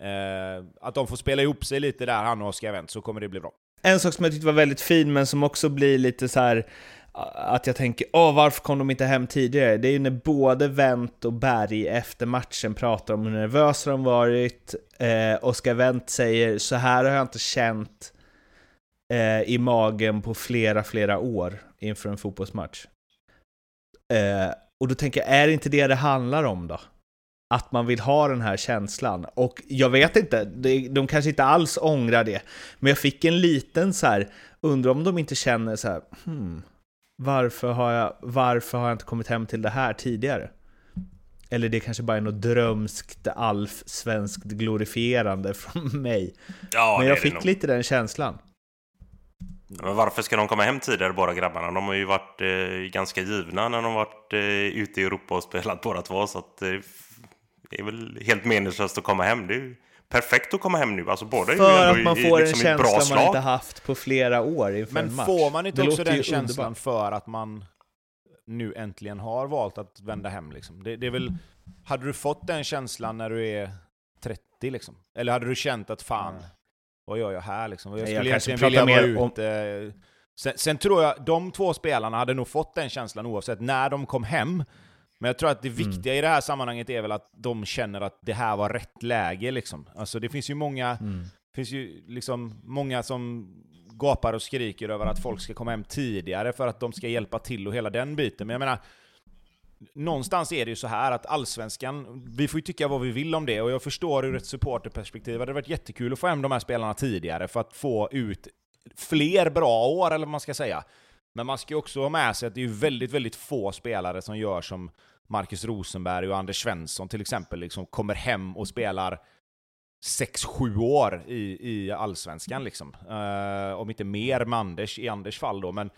Speaker 2: Eh, att de får spela ihop sig lite där, han och Oskar Wendt, så kommer det bli bra.
Speaker 3: En sak som jag tyckte var väldigt fin, men som också blir lite så här att jag tänker, åh varför kom de inte hem tidigare? Det är ju när både Wendt och Berg efter matchen pratar om hur nervösa de varit. Eh, Oskar Wendt säger, så här har jag inte känt eh, i magen på flera, flera år inför en fotbollsmatch. Eh, och då tänker jag, är det inte det det handlar om då? Att man vill ha den här känslan. Och jag vet inte, de kanske inte alls ångrar det. Men jag fick en liten så här, undrar om de inte känner så här, hmm, varför har, jag, varför har jag inte kommit hem till det här tidigare? Eller det kanske bara är något drömskt Alf-svenskt glorifierande från mig.
Speaker 1: Ja,
Speaker 3: Men jag fick
Speaker 1: nog.
Speaker 3: lite den känslan.
Speaker 1: Men varför ska de komma hem tidigare båda grabbarna? De har ju varit eh, ganska givna när de varit eh, ute i Europa och spelat båda två. Så att, eh, det är väl helt meningslöst att komma hem. Det är ju perfekt att komma hem nu. Alltså båda är ju
Speaker 3: För att man får
Speaker 1: i,
Speaker 3: en
Speaker 1: liksom, i ett bra
Speaker 3: känsla man
Speaker 1: slag.
Speaker 3: inte haft på flera år inför en
Speaker 2: Men
Speaker 3: match.
Speaker 2: får man inte
Speaker 3: Det
Speaker 2: också den känslan
Speaker 3: underbart.
Speaker 2: för att man nu äntligen har valt att vända hem liksom? Det, det är väl, hade du fått den känslan när du är 30 liksom? Eller hade du känt att fan, vad gör jag här liksom? Jag skulle
Speaker 3: jag
Speaker 2: egentligen vilja vara
Speaker 3: mer om-
Speaker 2: ute. Sen, sen tror jag, de två spelarna hade nog fått den känslan oavsett när de kom hem. Men jag tror att det
Speaker 3: Mm.
Speaker 2: viktiga i det här sammanhanget är väl att de känner att det här var rätt läge liksom. Alltså det finns ju många
Speaker 3: Mm.
Speaker 2: finns ju liksom många som gapar och skriker över att folk ska komma hem tidigare för att de ska hjälpa till och hela den biten. Men jag menar, någonstans är det ju så här att allsvenskan, vi får ju tycka vad vi vill om det, och jag förstår ur ett supporterperspektiv, det hade varit jättekul att få hem de här spelarna tidigare för att få ut fler bra år, eller vad man ska säga. Men man ska ju också ha med sig att det är väldigt, väldigt få spelare som gör som Marcus Rosenberg och Anders Svensson till exempel, liksom kommer hem och spelar 6-7 år i, i allsvenskan liksom. Eh, om inte mer med Anders, i Anders fall då, men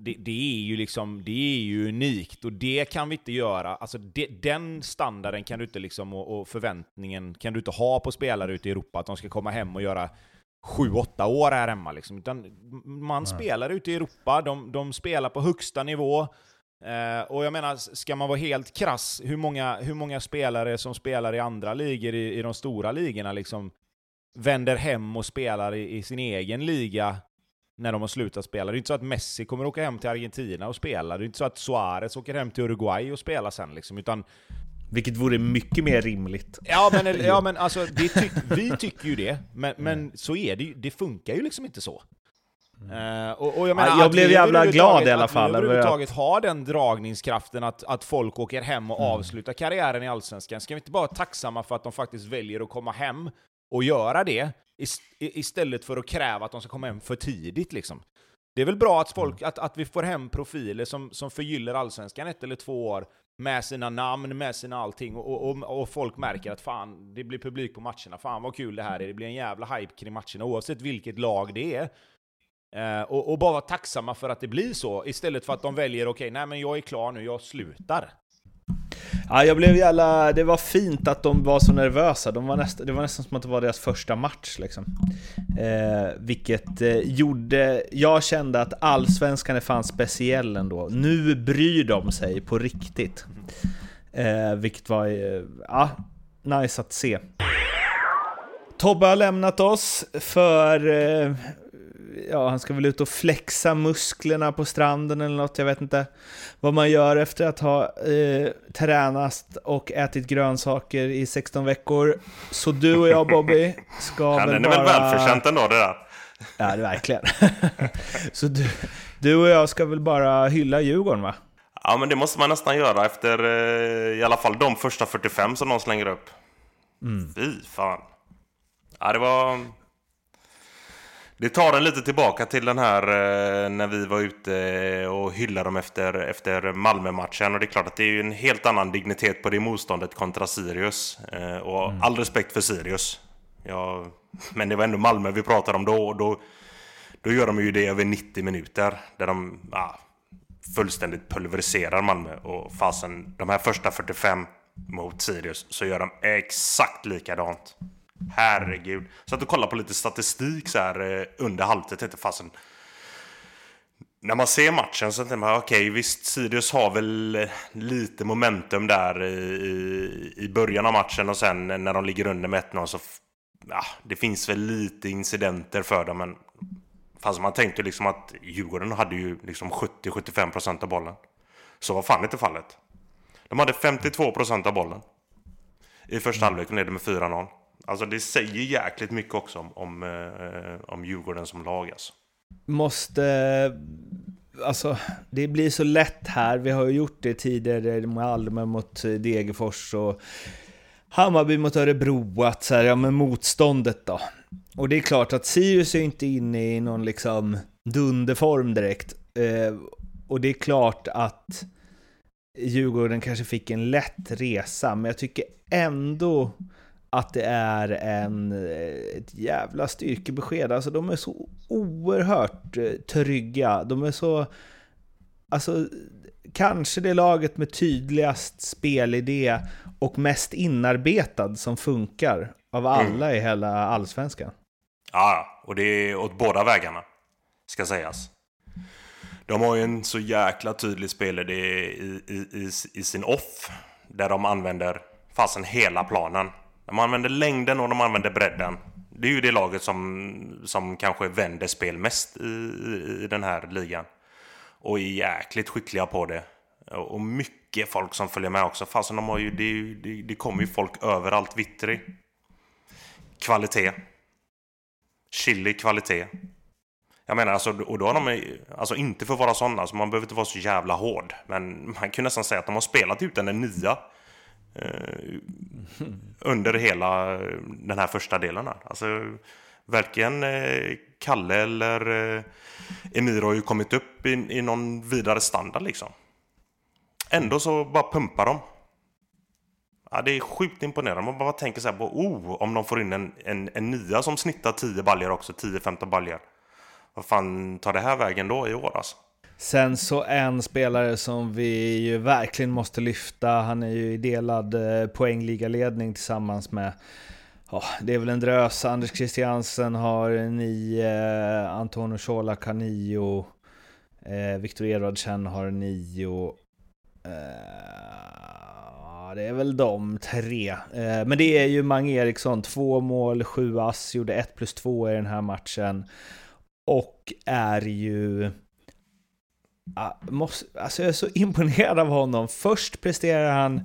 Speaker 2: det, det är ju liksom, det är ju unikt och det kan vi inte göra. Alltså det, den standarden kan du inte liksom, och, och förväntningen kan du inte ha på spelare ute i Europa, att de ska komma hem och göra 7-8 år här hemma liksom. Utan man spelar ute i Europa, de, de spelar på högsta nivå. Eh, och jag menar, ska man vara helt krass, hur många, hur många spelare som spelar i andra ligor, i, i de stora ligorna, liksom vänder hem och spelar i, i sin egen liga när de har slutat spela. Det är inte så att Messi kommer åka hem till Argentina och spela. Det är inte så att Suarez åker hem till Uruguay och spelar sen liksom, utan
Speaker 3: Vilket vore mycket mer rimligt.
Speaker 2: Ja men, ja, men alltså, tyck, vi tycker ju det, men, men så är det ju. Det funkar ju liksom inte så. Eh, och, och jag, menar,
Speaker 3: Ja, jag blev jävla glad i alla fall
Speaker 2: Att vi
Speaker 3: över
Speaker 2: överhuvudtaget har den dragningskraften att, att folk åker hem och
Speaker 3: Mm.
Speaker 2: avslutar karriären i Allsvenskan. Ska vi inte bara vara tacksamma för att de faktiskt väljer att komma hem och göra det, ist- istället för att kräva att de ska komma hem för tidigt liksom. Det är väl bra att, folk,
Speaker 3: Mm.
Speaker 2: att, att vi får hem profiler som, som förgyller Allsvenskan ett eller två år med sina namn, med sina allting, och, och, och folk märker att fan, det blir publik på matcherna, fan vad kul det här är, det blir en jävla hype kring matcherna oavsett vilket lag det är. Eh, och, och bara vara tacksamma för att det blir så, istället för att de väljer okej, nej men jag är klar nu, jag slutar.
Speaker 3: Ja, jag blev jävla... Det var fint att de var så nervösa. De var nästa, det var nästan som att det var deras första match. Liksom. Eh, vilket eh, gjorde... Jag kände att allsvenskan är fan speciell ändå. Nu bryr de sig på riktigt. Eh, vilket var... Eh, ja, nice att se. Tobbe har lämnat oss för... Eh, Ja, han ska väl ut och flexa musklerna på stranden eller något, jag vet inte vad man gör efter att ha eh, tränat och ätit grönsaker i 16 veckor. Så du och jag Bobby ska
Speaker 1: Ja,
Speaker 3: väl
Speaker 1: den är
Speaker 3: bara...
Speaker 1: väl välförtjänt ändå det där.
Speaker 3: Ja, det är verkligen. Så du, du och jag ska väl bara hylla Djurgården va?
Speaker 1: Ja, men det måste man nästan göra efter eh, i alla fall de första 45 som de slänger upp.
Speaker 3: Mm.
Speaker 1: Fy fan. Ja, det var... Det tar en lite tillbaka till den här eh, när vi var ute och hyllade dem efter, efter Malmö-matchen. Och det är klart att det är en helt annan dignitet på det motståndet kontra Sirius. Eh, och all respekt för Sirius. Ja, men det var ändå Malmö vi pratade om då. Och då, då gör de ju det över 90 minuter. Där de ja, fullständigt pulveriserar Malmö. Och fasen, de här första 45 mot Sirius så gör de exakt likadant. Herregud. Så att du kollar på lite statistik så här eh, under halvtid. Tänkte fasen. När man ser matchen så tänker man okej visst Sirius har väl eh, lite momentum där i, i, i början av matchen och sen när de ligger under med 1-0 så ja, det finns väl lite incidenter för dem men fast man tänkte liksom att Djurgården hade ju liksom 70-75% av bollen. Så var fan inte fallet. De hade 52% av bollen. I första halvlek ledde med 4-0. Alltså det säger jäkligt mycket också om, om, eh, om Djurgården som lag alltså.
Speaker 3: Måste... Alltså, det blir så lätt här. Vi har ju gjort det tidigare, Malmö mot eh, Degerfors och Hammarby mot Örebro, att så här, ja men motståndet då. Och det är klart att Sirius är inte inne i någon liksom dunderform direkt. Eh, och det är klart att Djurgården kanske fick en lätt resa, men jag tycker ändå att det är en, ett jävla styrkebesked. Alltså de är så oerhört eh, trygga. De är så... Alltså, kanske det laget med tydligast spelidé och mest inarbetad som funkar av alla mm. i hela allsvenskan.
Speaker 1: Ja, och det är åt båda vägarna, ska sägas. De har ju en så jäkla tydlig spelidé i, i, i, i sin off, där de använder fasen hela planen. De använder längden och de använder bredden. Det är ju det laget som, som kanske vänder spel mest i, i, i den här ligan. Och är jäkligt skickliga på det. Och mycket folk som följer med också. Fasen de har ju, det, det, det kommer ju folk överallt. Vittri. Kvalitet. Chili kvalitet. Jag menar alltså, och då har de, alltså inte för att vara sådana, så man behöver inte vara så jävla hård. Men man kan nästan säga att de har spelat ut den nya Eh, under hela den här första delen. Här. Alltså, varken eh, Kalle eller eh, Emir har ju kommit upp i, i någon vidare standard liksom. Ändå så bara pumpar de. Ja, det är sjukt imponerande. Man bara tänker så här på, oh, om de får in en, en, en nya som snittar 10 baljer också, 10-15 baljer. Vad fan tar det här vägen då i år alltså?
Speaker 3: Sen så en spelare som vi ju verkligen måste lyfta, han är ju i delad eh, poängligaledning tillsammans med Ja, det är väl en drös. Anders Christiansen har nio, eh, Antonio Colak har nio, eh, Viktor Edvardsen har nio. Eh, det är väl de tre. Eh, men det är ju Mange Eriksson, två mål, sju ass, gjorde ett plus två i den här matchen. Och är ju måste, alltså jag är så imponerad av honom. Först presterar han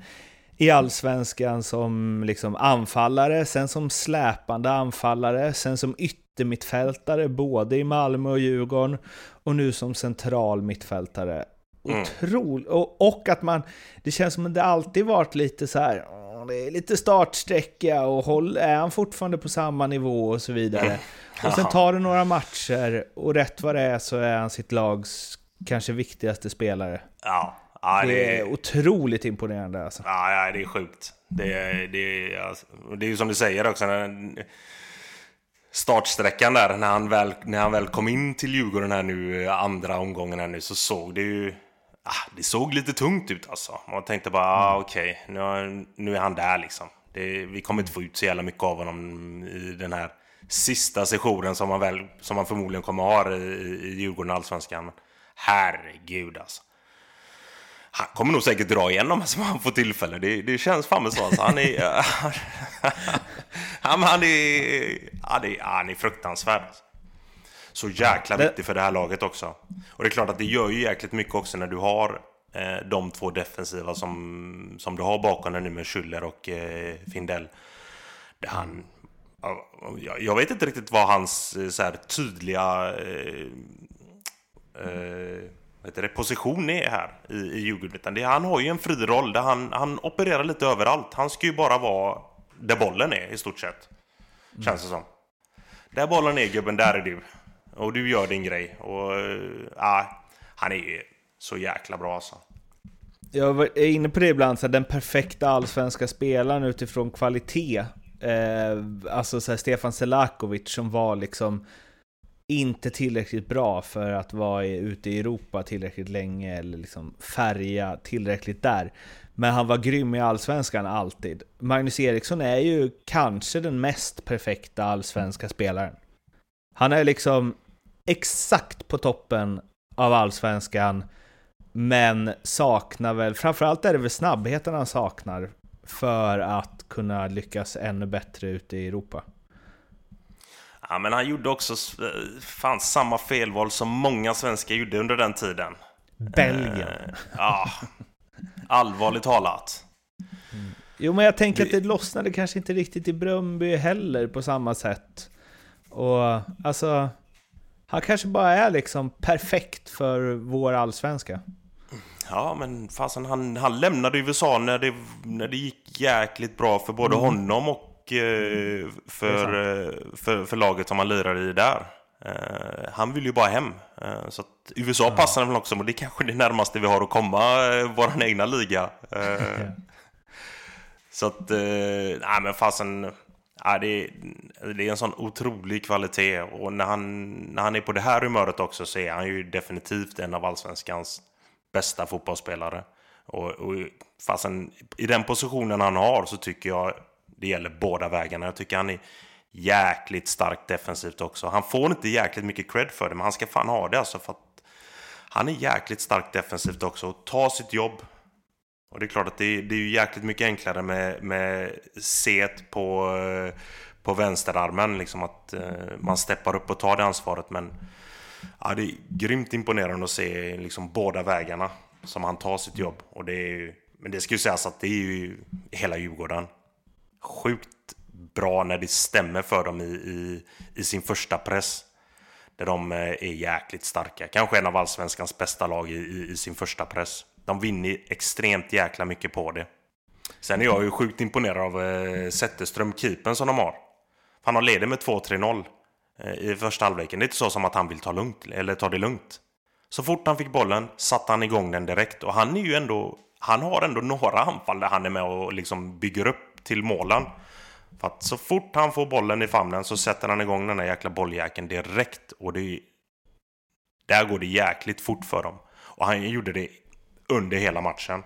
Speaker 3: i allsvenskan som liksom anfallare, sen som släpande anfallare, sen som yttermittfältare både i Malmö och Djurgården och nu som central mittfältare. Mm. Otroligt! Och, och, att man, det känns som att det alltid varit lite så här, det är lite startsträcka och håll, är han fortfarande på samma nivå och så vidare. Mm. Och sen tar det några matcher och rätt vad det är så är han sitt lags kanske viktigaste spelare.
Speaker 1: Ja.
Speaker 3: ja det, det, är otroligt imponerande alltså.
Speaker 1: Ja, ja det är sjukt. Det, det, alltså, det är ju som du säger också. När, startsträckan där, när han, väl, när han väl kom in till Djurgården här nu, andra omgången här nu, så såg det ju... Ah, det såg lite tungt ut alltså. Man tänkte bara, ah, mm. okej, okay, nu, nu är han där liksom. Det, vi kommer inte få ut så jävla mycket av honom i den här sista sessionen som man, väl, som man förmodligen kommer ha i, i Djurgården och Allsvenskan. Herregud alltså. Han kommer nog säkert dra igenom som han får tillfälle. Det, det känns fan så. Alltså. Han är... han, han, är han, är, han är fruktansvärd. Alltså. Så jäkla viktig för det här laget också. Och det är klart att det gör ju jäkligt mycket också när du har eh, de två defensiva som, som du har bakom dig nu med Schüller och eh, Findell. Det han, jag, jag vet inte riktigt vad hans eh, så här, tydliga eh, eh, heter det, position är här i, i Djurgården. Det, han har ju en fri roll där han, han opererar lite överallt. Han ska ju bara vara där bollen är i stort sett. Mm. Känns det som. Där bollen är gubben, där är du. Och du gör din grej. Och äh, han är så jäkla bra alltså.
Speaker 3: Jag är inne på det ibland, så den perfekta allsvenska spelaren utifrån kvalitet. Eh, alltså så här, Stefan Selakovic som var liksom inte tillräckligt bra för att vara ute i Europa tillräckligt länge eller liksom färga tillräckligt där. Men han var grym i Allsvenskan alltid. Magnus Eriksson är ju kanske den mest perfekta allsvenska spelaren. Han är liksom exakt på toppen av Allsvenskan, men saknar väl, framförallt är det väl snabbheten han saknar för att kunna lyckas ännu bättre ute i Europa.
Speaker 1: Ja, men han gjorde också fan samma felval som många svenskar gjorde under den tiden.
Speaker 3: Belgien.
Speaker 1: Eh, ja, allvarligt talat.
Speaker 3: Mm. Jo, men jag tänker det... att det lossnade kanske inte riktigt i Bröndby heller på samma sätt. Och alltså, han kanske bara är liksom perfekt för vår allsvenska.
Speaker 1: Ja, men fasen, han, han lämnade USA när det, när det gick jäkligt bra för både mm. honom och Eh, för, eh, för, för laget som han lirar i där. Eh, han vill ju bara hem. Eh, så USA ja. passar väl också, men det är kanske det närmaste vi har att komma eh, vår egna liga. Så att, nej men fasen. Ja, det, är, det är en sån otrolig kvalitet och när han, när han är på det här humöret också så är han ju definitivt en av allsvenskans bästa fotbollsspelare. Och, och fastän i den positionen han har så tycker jag det gäller båda vägarna. Jag tycker han är jäkligt starkt defensivt också. Han får inte jäkligt mycket cred för det, men han ska fan ha det alltså för att han är jäkligt starkt defensivt också och tar sitt jobb. Och det är klart att det är, det är ju jäkligt mycket enklare med, med set på, på vänsterarmen, liksom att eh, man steppar upp och tar det ansvaret. Men ja, det är grymt imponerande att se liksom båda vägarna som han tar sitt jobb. Och det är, men det ska ju sägas att det är ju hela Djurgården. Sjukt bra när det stämmer för dem i, i, i sin första press. Där de eh, är jäkligt starka. Kanske en av allsvenskans bästa lag i, i, i sin första press. De vinner extremt jäkla mycket på det. Sen är jag ju sjukt imponerad av eh, Zetterström, keepern som de har. Han har leder med 2-3-0 eh, i första halvleken. Det är inte så som att han vill ta, lugnt, eller ta det lugnt. Så fort han fick bollen satte han igång den direkt. Och han är ju ändå... Han har ändå några anfall där han är med och liksom bygger upp till målen. För att så fort han får bollen i famnen så sätter han igång den där jäkla bolljäkeln direkt. Och det... Där går det jäkligt fort för dem. Och han gjorde det under hela matchen.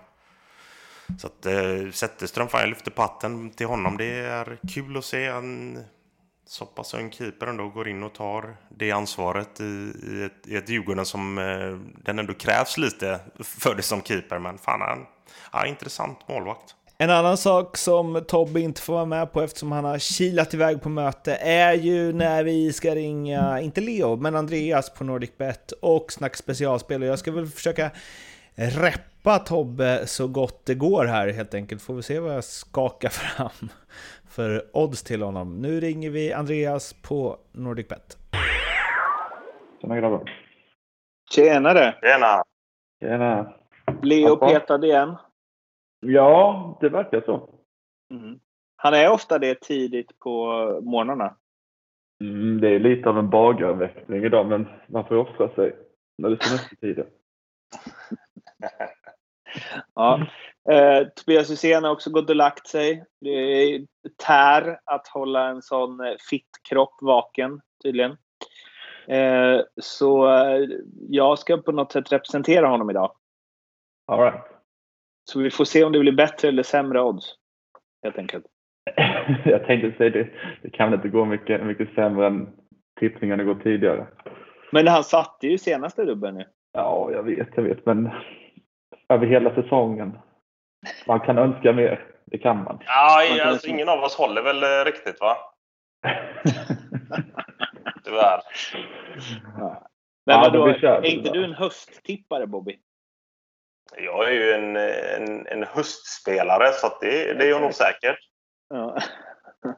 Speaker 1: Så att eh, Zetterström, fan jag lyfter patten till honom. Det är kul att se en så pass ung keeper ändå går in och tar det ansvaret i, i, ett, i ett Djurgården som eh, den ändå krävs lite för det som keeper. Men fan, han, ja, intressant målvakt.
Speaker 3: En annan sak som Tobbe inte får vara med på eftersom han har kilat iväg på möte är ju när vi ska ringa, inte Leo, men Andreas på NordicBet och snacka specialspel. Och jag ska väl försöka reppa Tobbe så gott det går här helt enkelt. Får vi se vad jag skakar fram för odds till honom. Nu ringer vi Andreas på NordicBet.
Speaker 4: Tjena grabbar.
Speaker 3: Tjenare!
Speaker 1: Tjena!
Speaker 4: Tjena!
Speaker 3: Leo petad igen.
Speaker 4: Ja, det verkar så.
Speaker 3: Mm. Han är ofta det tidigt på morgnarna.
Speaker 4: Mm, det är lite av en bagarväckning idag, men man får offra sig när det är semestertider.
Speaker 3: ja. Eh, Tobias Hysén har också gått och lagt sig. Det är tär att hålla en sån eh, fitt kropp vaken, tydligen. Eh, så eh, jag ska på något sätt representera honom idag.
Speaker 4: All right.
Speaker 3: Så vi får se om det blir bättre eller sämre odds. Helt enkelt.
Speaker 4: jag tänkte säga det. Det kan inte gå mycket, mycket sämre än tippningarna gått tidigare.
Speaker 3: Men han satte ju senaste dubben nu.
Speaker 4: Ja, jag vet, jag vet. Men över hela säsongen. Man kan önska mer. Det kan man.
Speaker 1: Ja, man alltså, ingen av oss håller väl eh, riktigt va? Tyvärr.
Speaker 3: Ja. Men ja, vadå, är inte du en hösttippare Bobby?
Speaker 1: Jag är ju en, en, en höstspelare så det, det är jag nog säkert. Ja.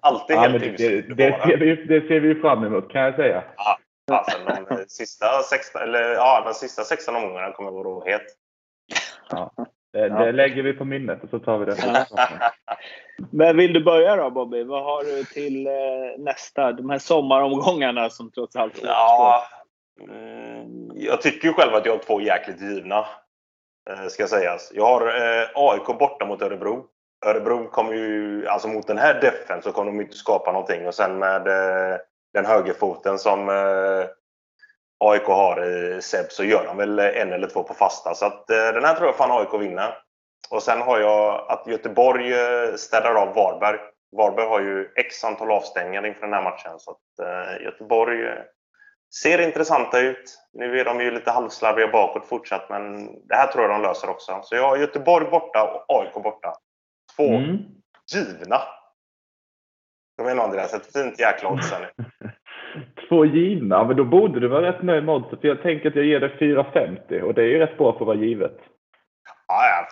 Speaker 1: Alltid ja, helt
Speaker 4: det, det, det, ser vi, det ser vi fram emot kan jag säga.
Speaker 1: Ja, alltså, de sista 16, eller, ja, den sista 16 omgångarna kommer att vara het.
Speaker 4: Ja. Det, ja. det, lägger vi på minnet och så tar vi det.
Speaker 3: Men vill du börja då Bobby? Vad har du till eh, nästa? De här sommaromgångarna som trots allt
Speaker 1: Ja, mm, Jag tycker ju själv att jag har två jäkligt givna. Eh, ska sägas. Jag har eh, AIK borta mot Örebro. Örebro kommer ju, alltså mot den här defen så kommer de inte skapa någonting. Och sen med eh, den högerfoten som AIK har i Seb så gör de väl en eller två på fasta. Så att den här tror jag fan AIK vinner. Och sen har jag att Göteborg städar av Varberg. Varberg har ju x antal avstängningar inför den här matchen. Så att Göteborg ser intressanta ut. Nu är de ju lite halvslarviga bakåt fortsatt, men det här tror jag de löser också. Så jag har Göteborg borta och AIK borta. Två mm. givna. Kom igen Andreas, ett fint jäkla odds nu.
Speaker 4: Två givna, men då borde du vara rätt nöjd med oddset. Jag tänker att jag ger dig 4,50 och det är ju rätt bra för att vara givet.
Speaker 1: Ja, ja.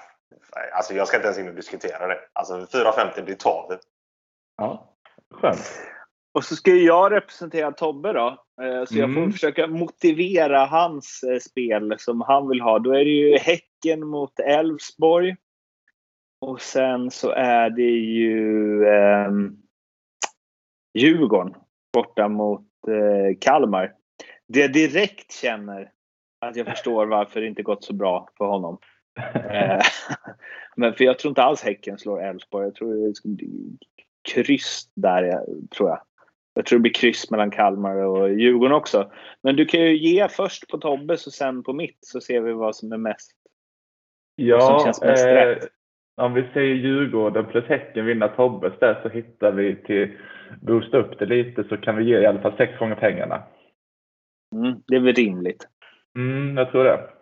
Speaker 1: Alltså jag ska inte ens in och diskutera det. Alltså 4,50 det tar vi.
Speaker 4: Ja, skönt.
Speaker 3: Och så ska jag representera Tobbe då. Eh, så jag får mm. försöka motivera hans eh, spel som han vill ha. Då är det ju Häcken mot Elfsborg. Och sen så är det ju eh, Djurgården borta mot eh, Kalmar.
Speaker 5: det jag direkt känner att jag förstår varför det inte gått så bra för honom. Eh, Men för jag tror inte alls Häcken slår Elfsborg. Jag tror det bli kryss där, tror jag. Jag tror det blir kryss mellan Kalmar och Djurgården också. Men du kan ju ge först på Tobbes och sen på mitt så ser vi vad som är mest.
Speaker 4: Ja,
Speaker 5: som känns mest
Speaker 4: eh,
Speaker 5: rätt.
Speaker 4: om vi säger Djurgården plus Häcken vinna Tobbes där så hittar vi till boosta upp det lite så kan vi ge i alla fall sex gånger pengarna.
Speaker 5: Mm, det är väl rimligt.
Speaker 4: Mm, jag tror det.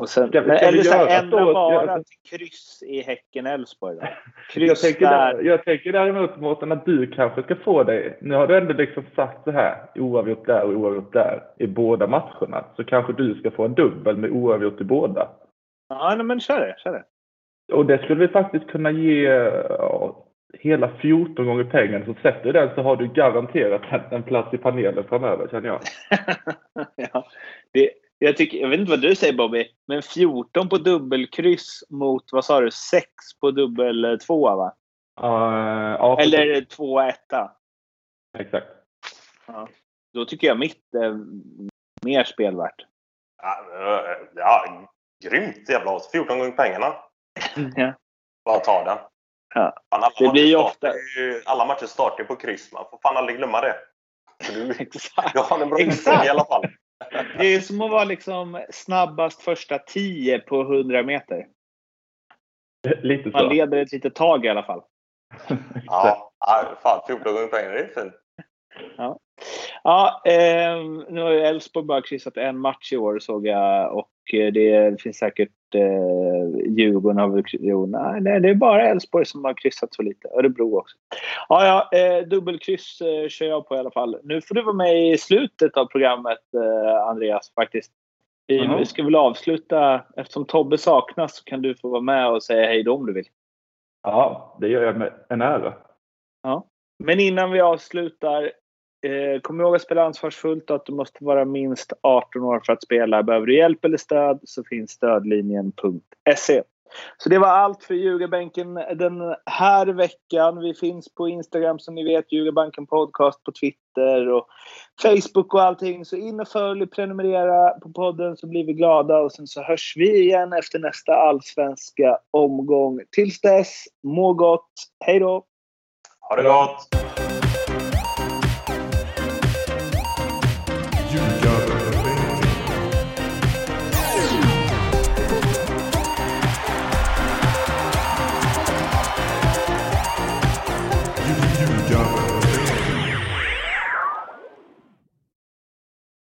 Speaker 5: Och sen,
Speaker 4: ska vi
Speaker 5: eller så här, ändra bara till kryss i Häcken-Elfsborg.
Speaker 4: Jag tänker,
Speaker 5: där.
Speaker 4: jag tänker däremot Mårten att du kanske ska få dig, nu har du ändå liksom sagt så här, oavgjort där och oavgjort där i båda matcherna. Så kanske du ska få en dubbel med oavgjort i båda.
Speaker 5: Ja, nej, men kör det. Kör det.
Speaker 4: Och det skulle vi faktiskt kunna ge ja, hela 14 gånger pengarna. Så sätter du den så har du garanterat en, en plats i panelen framöver känner jag.
Speaker 5: ja, det, jag, tycker, jag vet inte vad du säger Bobby, men 14 på dubbelkryss mot, vad sa du, 6 på dubbel 2 va?
Speaker 4: Uh, ja,
Speaker 5: Eller 2 1
Speaker 4: Exakt.
Speaker 5: Då tycker jag mitt är mer spelvärt.
Speaker 1: Ja, eh, ja, grymt jävla odds. 14 gånger pengarna.
Speaker 5: Ja.
Speaker 1: Bara ta den.
Speaker 5: Ja.
Speaker 1: Fan, alla,
Speaker 5: Det blir ju
Speaker 1: matcher
Speaker 5: ofta-
Speaker 1: startar ju- alla matcher startar ju på kryss. Man får fan aldrig glömma det. Du,
Speaker 5: Exakt.
Speaker 1: du har en bra
Speaker 5: Exakt.
Speaker 1: utgång i alla fall.
Speaker 5: Det är som att vara liksom snabbast första 10 på 100 meter.
Speaker 4: Lite så.
Speaker 5: Man leder ett litet tag i alla fall.
Speaker 1: Ja, ja, fan 14 gånger pengarna, det är fint.
Speaker 5: Ja, eh, nu har ju Elfsborg bara kryssat en match i år såg jag och eh, det finns säkert eh, Djurgården har väl jo, nej, nej, det är bara Elfsborg som har kryssat så lite. Örebro också. Ja, ja, eh, dubbelkryss eh, kör jag på i alla fall. Nu får du vara med i slutet av programmet eh, Andreas faktiskt. Vi
Speaker 4: Jaha.
Speaker 5: vi ska väl avsluta, eftersom Tobbe saknas så kan du få vara med och säga hej då om du vill.
Speaker 4: Ja, det gör jag med en ära.
Speaker 5: Men innan vi avslutar, eh, kom ihåg att spela ansvarsfullt och att du måste vara minst 18 år för att spela. Behöver du hjälp eller stöd så finns stödlinjen.se. Så det var allt för Ljugarbänken den här veckan. Vi finns på Instagram som ni vet, Ljugarbanken Podcast på Twitter och Facebook och allting. Så in och följ, prenumerera på podden så blir vi glada och sen så hörs vi igen efter nästa allsvenska omgång. Tills dess, må gott. Hej då!
Speaker 1: Ha det gott!